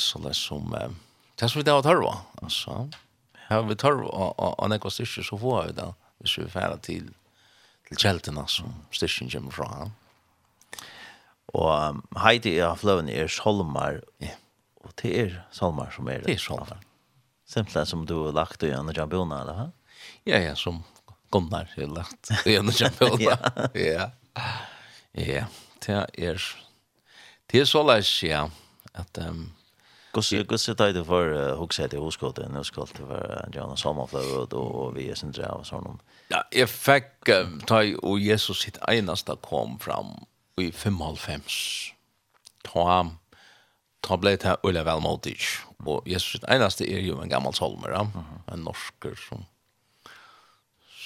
Så lest som, det er som vi det var tørva, altså. Her vi tørva, og og, når jeg styrke, så får vi det, hvis vi færer til, til kjeltene som styrken kommer fra. Og um, Heidi av fløven er Solmar, og det er Solmar som er det. Det er Solmar. Simpelthen som du har lagt i en jambona, eller hva? Ja, ja, som Gunnar har lagt i en champion. Ja. Ja, det er det er så leis, ja, at um, Gosse gosse tajde för uh, huxet hos huskot nu ska det vara Jonas Sommerflöd och vi är sen där och sån. Ja, jag fick um, taj och Jesus sitt enasta kom fram i 55. Ta ta blev det här Ulla Valmodig och Jesus sitt enasta är ju en gammal solmer, ja? en norsker som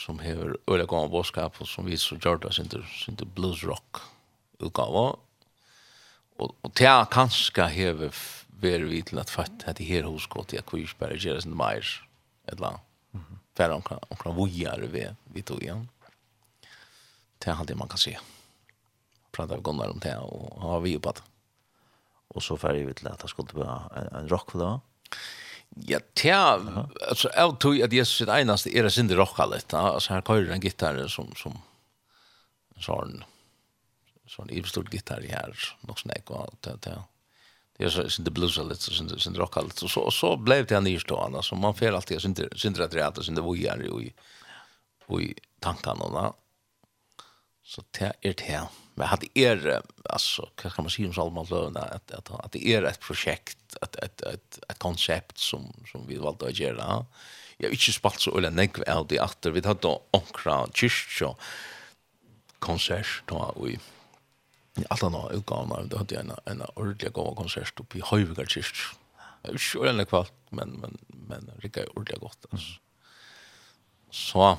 som hever øyla gav bådskap, og som viser og gjør det, sin til bluesrock utgave. Og, og det er kanskje hever vært vi til at fatt at det her hos gått i akvirsberg, gjør det sin meir, et eller annet. Færre omkring vujere vi, vi tog igjen. Det er alt det man kan se. Prata vi gunnar om det, og har vi jo på det. Og så færre vi til at det skulle være en rockflå. Ja Ja, tja, alltså jeg tror at Jesus sitt eneste er det sin rocka lite. Alltså her kører en gitarr som som sån sån ibstort gitarr här något snack och det det. Det är så sin det blues lite så sin sin rock lite så så blev det en istående så man får alltid sin sin rätt sin det vojar ju i och i tankarna. Så det är det här men hade er alltså vad kan man säga om Salman Lövna att att att det är ett projekt ett ett ett ett koncept som som vi valde att göra. Jag inte spalt så eller nägg av det åter vi hade onkra kyrkja konsert då vi alla nå utgåvna då hade jag en en ordentlig god konsert uppe i Höjviga kyrkja. Jag vet inte eller kvart men men men det gick ordentligt gott alltså. Så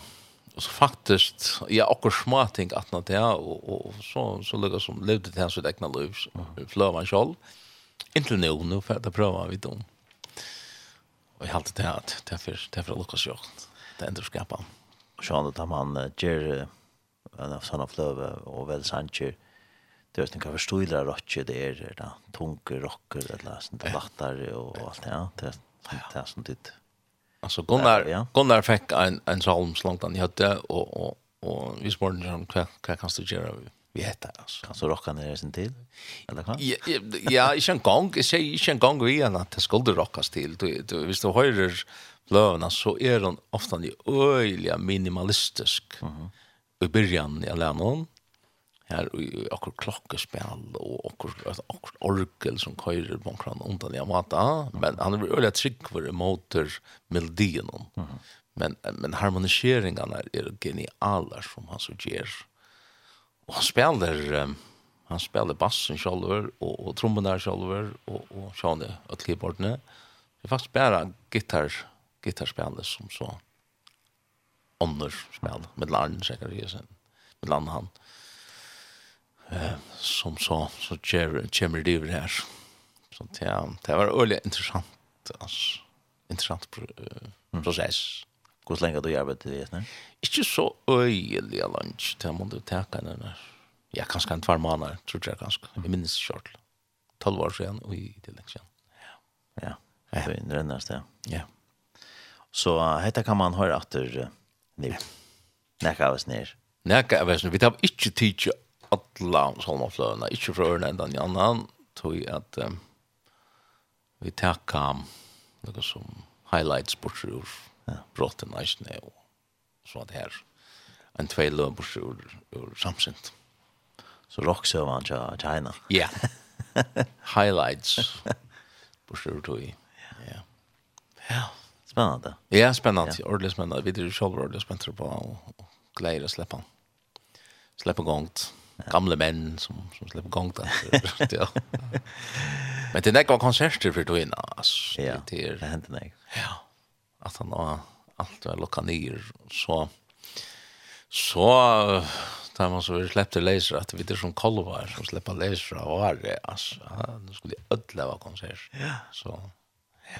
och så faktiskt ja och smarting att när det och och så så lukar som levde det här så det egna liv flövar man själv inte nu nu för att prova vi då och jag hade det att därför därför Lukas jag det ändå skapa och så att man ger en av såna flöva och väl sanche det är snacka förståelar rocker det är där tunga rocker eller sånt där och allt det ja. det är sånt som det Alltså Gunnar ja. Gunnar fick en en psalm så långt han hade och och och vi spårade han vad vad kan du göra vi heter alltså kan så rocka ner sen till eller vad ja ja i en gång jag säger i en gång vi att det skulle rockas till du du visst du höjer blöna så är den ofta ni öliga minimalistisk. Mm i början i någon her i akkur klokkespel og akkur, akkur orgel som køyrer på omkran undan jeg men han er veldig trygg for motor melodien. Mm. Men, men harmoniseringarna er genialer som han så gjør. Og han spiller, um, han spiller bassen sjolver, og, og trommen der och og, og sjåne og klibortene. Det er faktisk bare gitar, gitarspillet som så ånder spil, med landen sikkert ju sen med landen han eh, som så, så kommer det över här. Så det, det var väldigt intressant, alltså. Intressant process. Hur länge du jobbat det det? ni? Inte så öjliga lunch, det måste du täcka den. Ja, kanskje en tvær måneder, tror jeg kanskje. Jeg minnes kjørt. 12 år siden, og i tillegg siden. Ja, ja. Det er en ja. Ja. Så dette kan man høre etter uh, nu. Nekka av oss ned. Nekka av oss ned. Vi tar ikke tid til alla salmaflöna, inte från öronen enda en annan, tog jag att um, vi tackar något som highlights bort ur brotten i och så att här en två löv bort ur, ur samsynt. Så rocksövan till China? Ja, highlights bort ur tog. Ja. Ja, spännande. Ja, spännande. Ja. Ordentligt spännande. Vi är ju själva ordentligt spännande på och glädje att släppa. Släppa gångt gamla män som som släpper gång där. ja. Men det näkva konserter för då innan alltså. Ja, det är det näck. Ja. Att han har allt var locka ner så så där man så släppte laser att vi det som kolvar som släppa laser var det alltså nu skulle jag ödla vara konsert. Ja. Så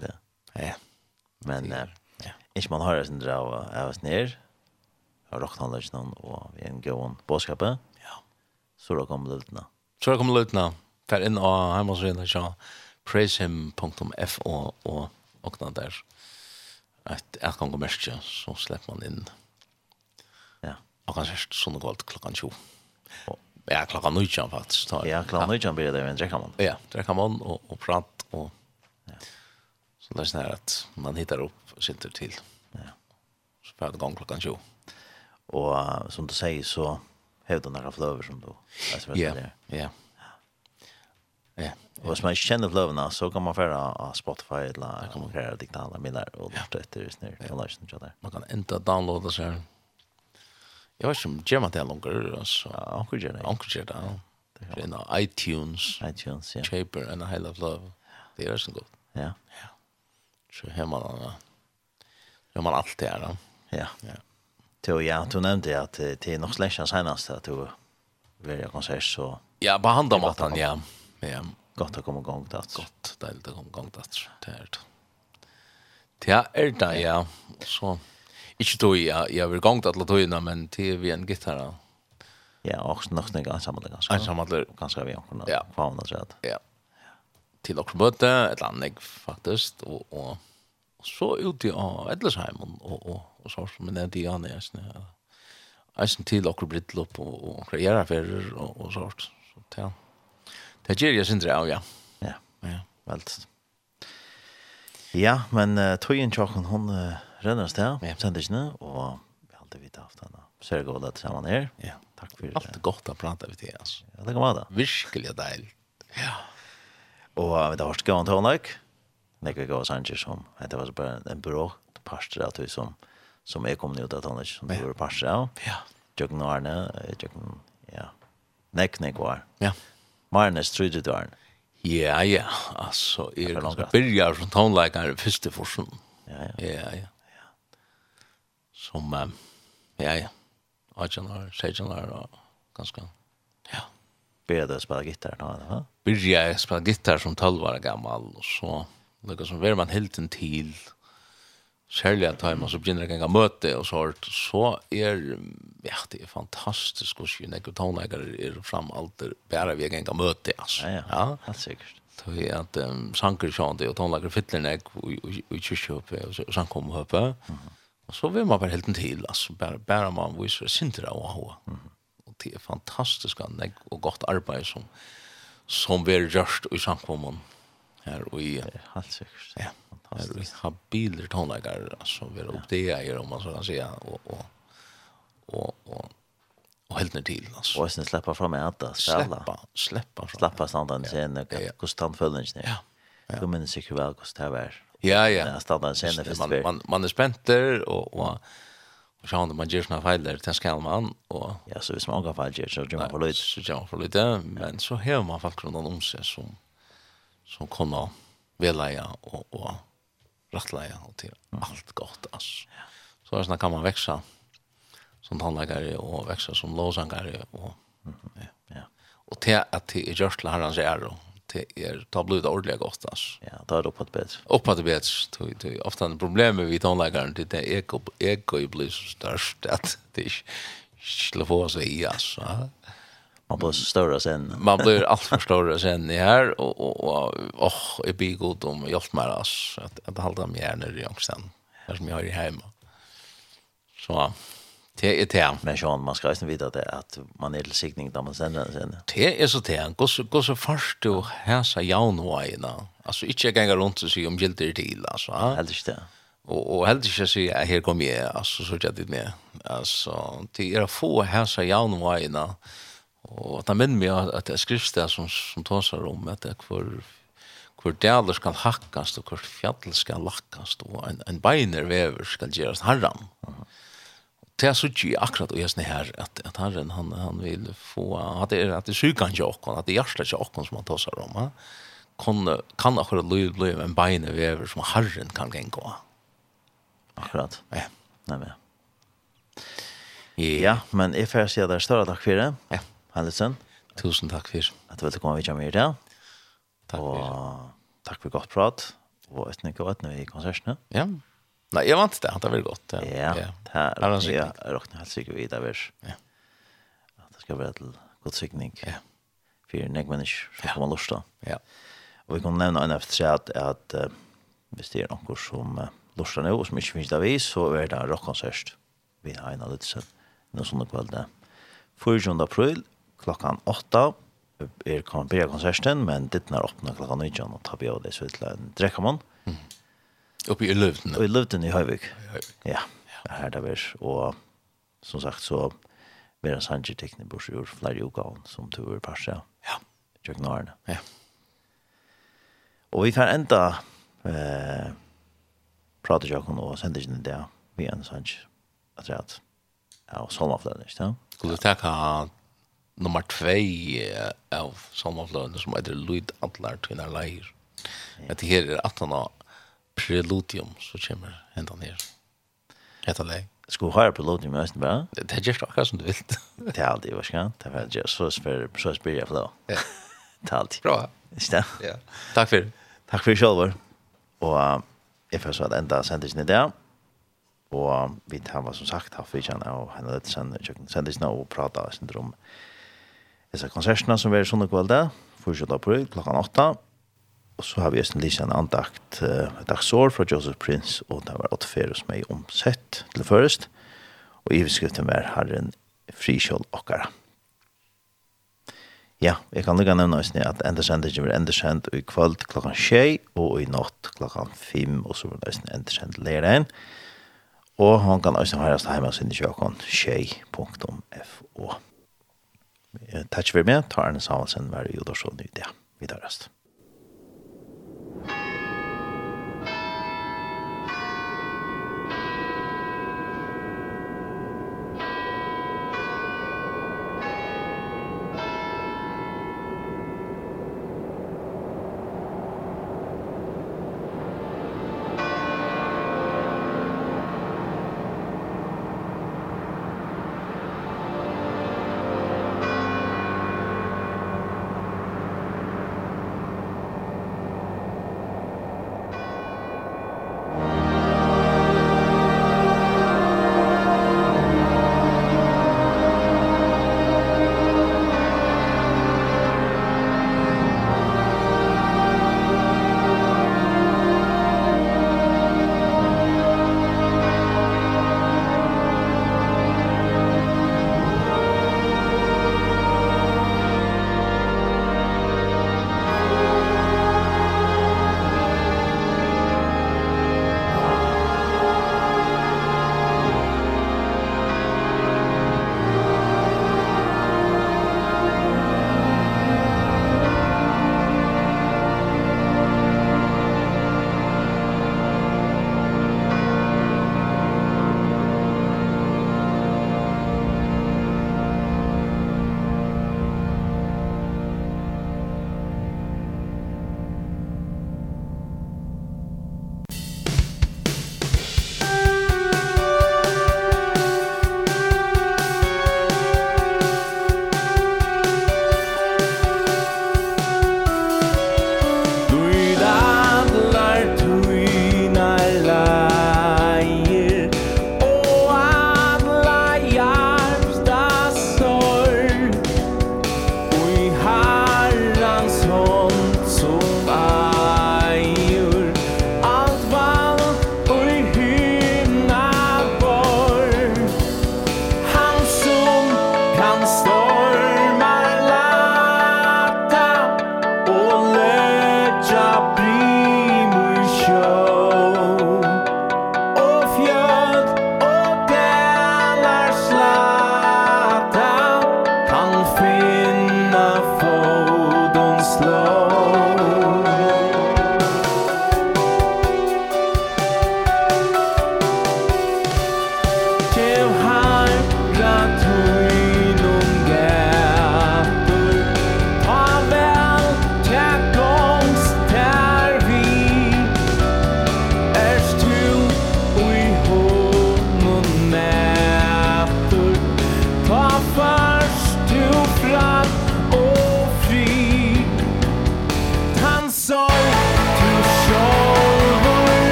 ja. Ja. Men ja. Ikke man har det sin dra av oss ned, av rockhandløsene och vi en god bådskapet så då kommer det løtene. Så da kommer løtene. Fær inn og hjemme hos Rina Sjå. Praisehim.fo og åkna der. Et etgang og merke, så slipper man inn. Ja. Og kanskje sånn og alt klokkan 20. Ja, klokkan 19 faktisk. Tar. Ja, klokkan 19 blir det, men drekker man. Ja, drekker man og, og prat og... Ja. Så det er sånn her at man hittar opp sinter til. Ja. Så får det gang klokkan 20. Og som du sier så hevda några flöver som då. Ja, ja. Ja. Och som man känner flöverna så kan man föra av Spotify eller kan man köra digitala millar och det efter just nu. Jag lär sig där. Man kan enda downloada så här. Jag vet som Gemma där longer alltså. Ja, onkel det. Anker gjør Det ja. är nå iTunes. iTunes, ja. Chaper and a Hell of Love. Det er så godt. Ja. Ja. Så hemma då. Ja, man allt det her, da. Ja. Ja. Till ja, du nämnde att det är nog släckan senast att du vill konsert så. Ja, på hand om at han ja. Ja. Gott att komma igång där. Gott, det är lite komma gang, där. Det är det. Ja, är det ja. Så ikke då ja, jag vill gang att låta togene, men till vi en gitarr. Ja, och nog några sammanhang ganska. Sammanhang ganska vi också. Ja, fan alltså. Ja. Till också möte ett annat faktiskt och och så ute av Edlersheim og, og, og, og så som en av de andre eisene. Eisen til akkur brittlopp og, og akkur gjerraferer og, og sånt. Så det, det gjør jeg sindre av, ja. Ja, ja. velt. Ja, men uh, tøyen tjokken hun uh, renner sted, ja. sender sendisene, og vi har alltid vidt haft henne. Så er det godt at sammen her. Ja. Takk for det. Alt er godt å prate med deg, altså. Ja, det kan være det. Virkelig deilig. Ja. Og vi har vært gøy om tøyen, ikke? nekka gav sanger som det var bare en bråkt parster av vi som som är kommit ut av han som du var parster av. ja Jøkken og arne Jøkken, ja nek nek var ja minus 3 du Arne? ja ja alltså är det börjar från tonläkare första forsen ja ja ja ja som ja ja Ajanar, Sejanar och ganska ja började spela gitarr då va började spela gitarr som 12 år gammal och så Lika som ver man helt en til, særlig at man så begynner jeg å møte og så, så er, ja, det er fantastisk å skjønne ikke? Tonleggere er fram alt bare vi kan møte, altså. Ja, ja, helt sikkert. Så vi at um, sanker sånn det, og tonleggere fytler nek og kyrkjøpe og sankomhøpe, og så vil man bare helt en til, altså, bare, bare man viser sintere og hoa. Og det er fantastisk og godt arbeid som, som vi har gjort i sankomhøpe Her og i... Helt sikkert. Ja. Här og i habiler tonlager, altså, vi er är om man så kan säga och och och och helt ner till alltså. Och sen släppa fram att ställa. Släppa, släppa fram. Släppa standarden sen och kostan följer. Ja. Ja. Du minns sig väl kost här var. Ja, ja. Ja, standarden sen för man man man är spänd där och och och så man gör såna fel där till skall man och ja så vis man fel gör så gör man lite så gör man för lite men så hör man faktiskt någon om sig som som kommer välja och, och rättleja och till allt gott. Alltså. Så där kan man växa som tandläkare och växa som låsangare. Och, ja. ja. och till att det är görsla herrans är och det är ta blod ordliga gott alltså. Ja, då är det uppåt bättre. Uppåt bättre. Det är ofta en problem med tandläkaren det är eko, eko blir så störst att det är slå på sig i alltså. Ja man blir så större sen. man blir allt för större sen i här och och och oh, är blir god om hjälp med oss att att hålla mig här nere i Ångsten. Där som jag har i hemma. Så det är det. Men Sean, man ska ju veta det att man är till siktning när man sänder sen. Det är så det. Gå så gå så först du häsa jaun hoina. Alltså inte gänga runt och se om gilter till alltså. Helt inte. Och och helt inte jag här kommer jag alltså så jag det med. Alltså det är få häsa jaun. Og at han minner meg at det er skriftsted som, som tåsar om at det er hvor, hvor dæler skal hakkast og hvor fjall skal lakkast og en, en beiner vever skal gjerast herran. Det er så ikke akkurat og gjerne her at, at herren han, han vil få at det er at det er han til åkken, at det er hjertet til åkken som han tåsar om. Ja? Kan, kan akkurat liv bli en beiner vever som herren kan gengå. Akkurat. Ja. Nei, men. Ja, men jeg får si at det er større takk for det. Ja. Hendelsen. Tusen takk for. At du ville komme videre med i det. Takk for. Og takk for godt prat. Og et nykke og et i konsertene. Ja. Nei, jeg vant det. Det var godt. Ja, ja. det er ja, råkne helt sikkert videre. Vers. Ja. At det skal være til god sikning. Ja. For nek mennesker som kommer lort da. Ja. Og vi kan nevne en efter seg at, at uh, hvis det er noen som uh, lort da nå, som ikke finnes det vi, så er det en rockkonsert. Vi har en av litt sånn. Nå sånn kveld det. 4. april klokkan 8 er kommer börja konserten men det när öppna klockan 9 och tar vi av det så till en dräckaman. Mm. Uppe i Lövden. Och i Lövden i Höjvik. Ja. Här där vi och som sagt så vera Sanchez teknik på ur flyr ju som som ur passa. Ja. Jag knar Ja. Och vi får ända eh prata jag kan och sända in det vi en Sanchez. Att rätt. Ja, och såna flöden, ja. Skulle du ta nummer 2 av sommarfløyene som heter Lyd Adler til en leir. At det her er 18 av Preludium som kommer hentan her. Hetta leir. Skal du høre Preludium i Østen bare? Det er just akkurat som du vil. Det er alltid, hva skal Det er just så spyr, så spyr jeg flå. Ja. Det er alltid. Bra. Ikke det? Ja. Takk for Takk for selv. Og jeg får så at enda sendisen i dag. Og vi tar, som sagt, har vi kjenne og henne litt sendisen og prata syndrom. om disse konsertene som er sånne kvelder, 4. april klokken 8. Og så har vi en liten andakt uh, dagsår fra Joseph Prince, og det var åtte ferie som er omsett til først. Og i beskriften var Herren frikjøl okkara. Ja, jeg kan lukka nevna oss at endersendet kommer endersendt i kvöld klokkan 6 og i natt klokkan 5 og så var det endersendt leiren. Og han kan også høres hjemme sin i kjøkken 6.fo. Takk for meg, Tarne Samuelsen, var i Udorsson i det. Vi tar rest.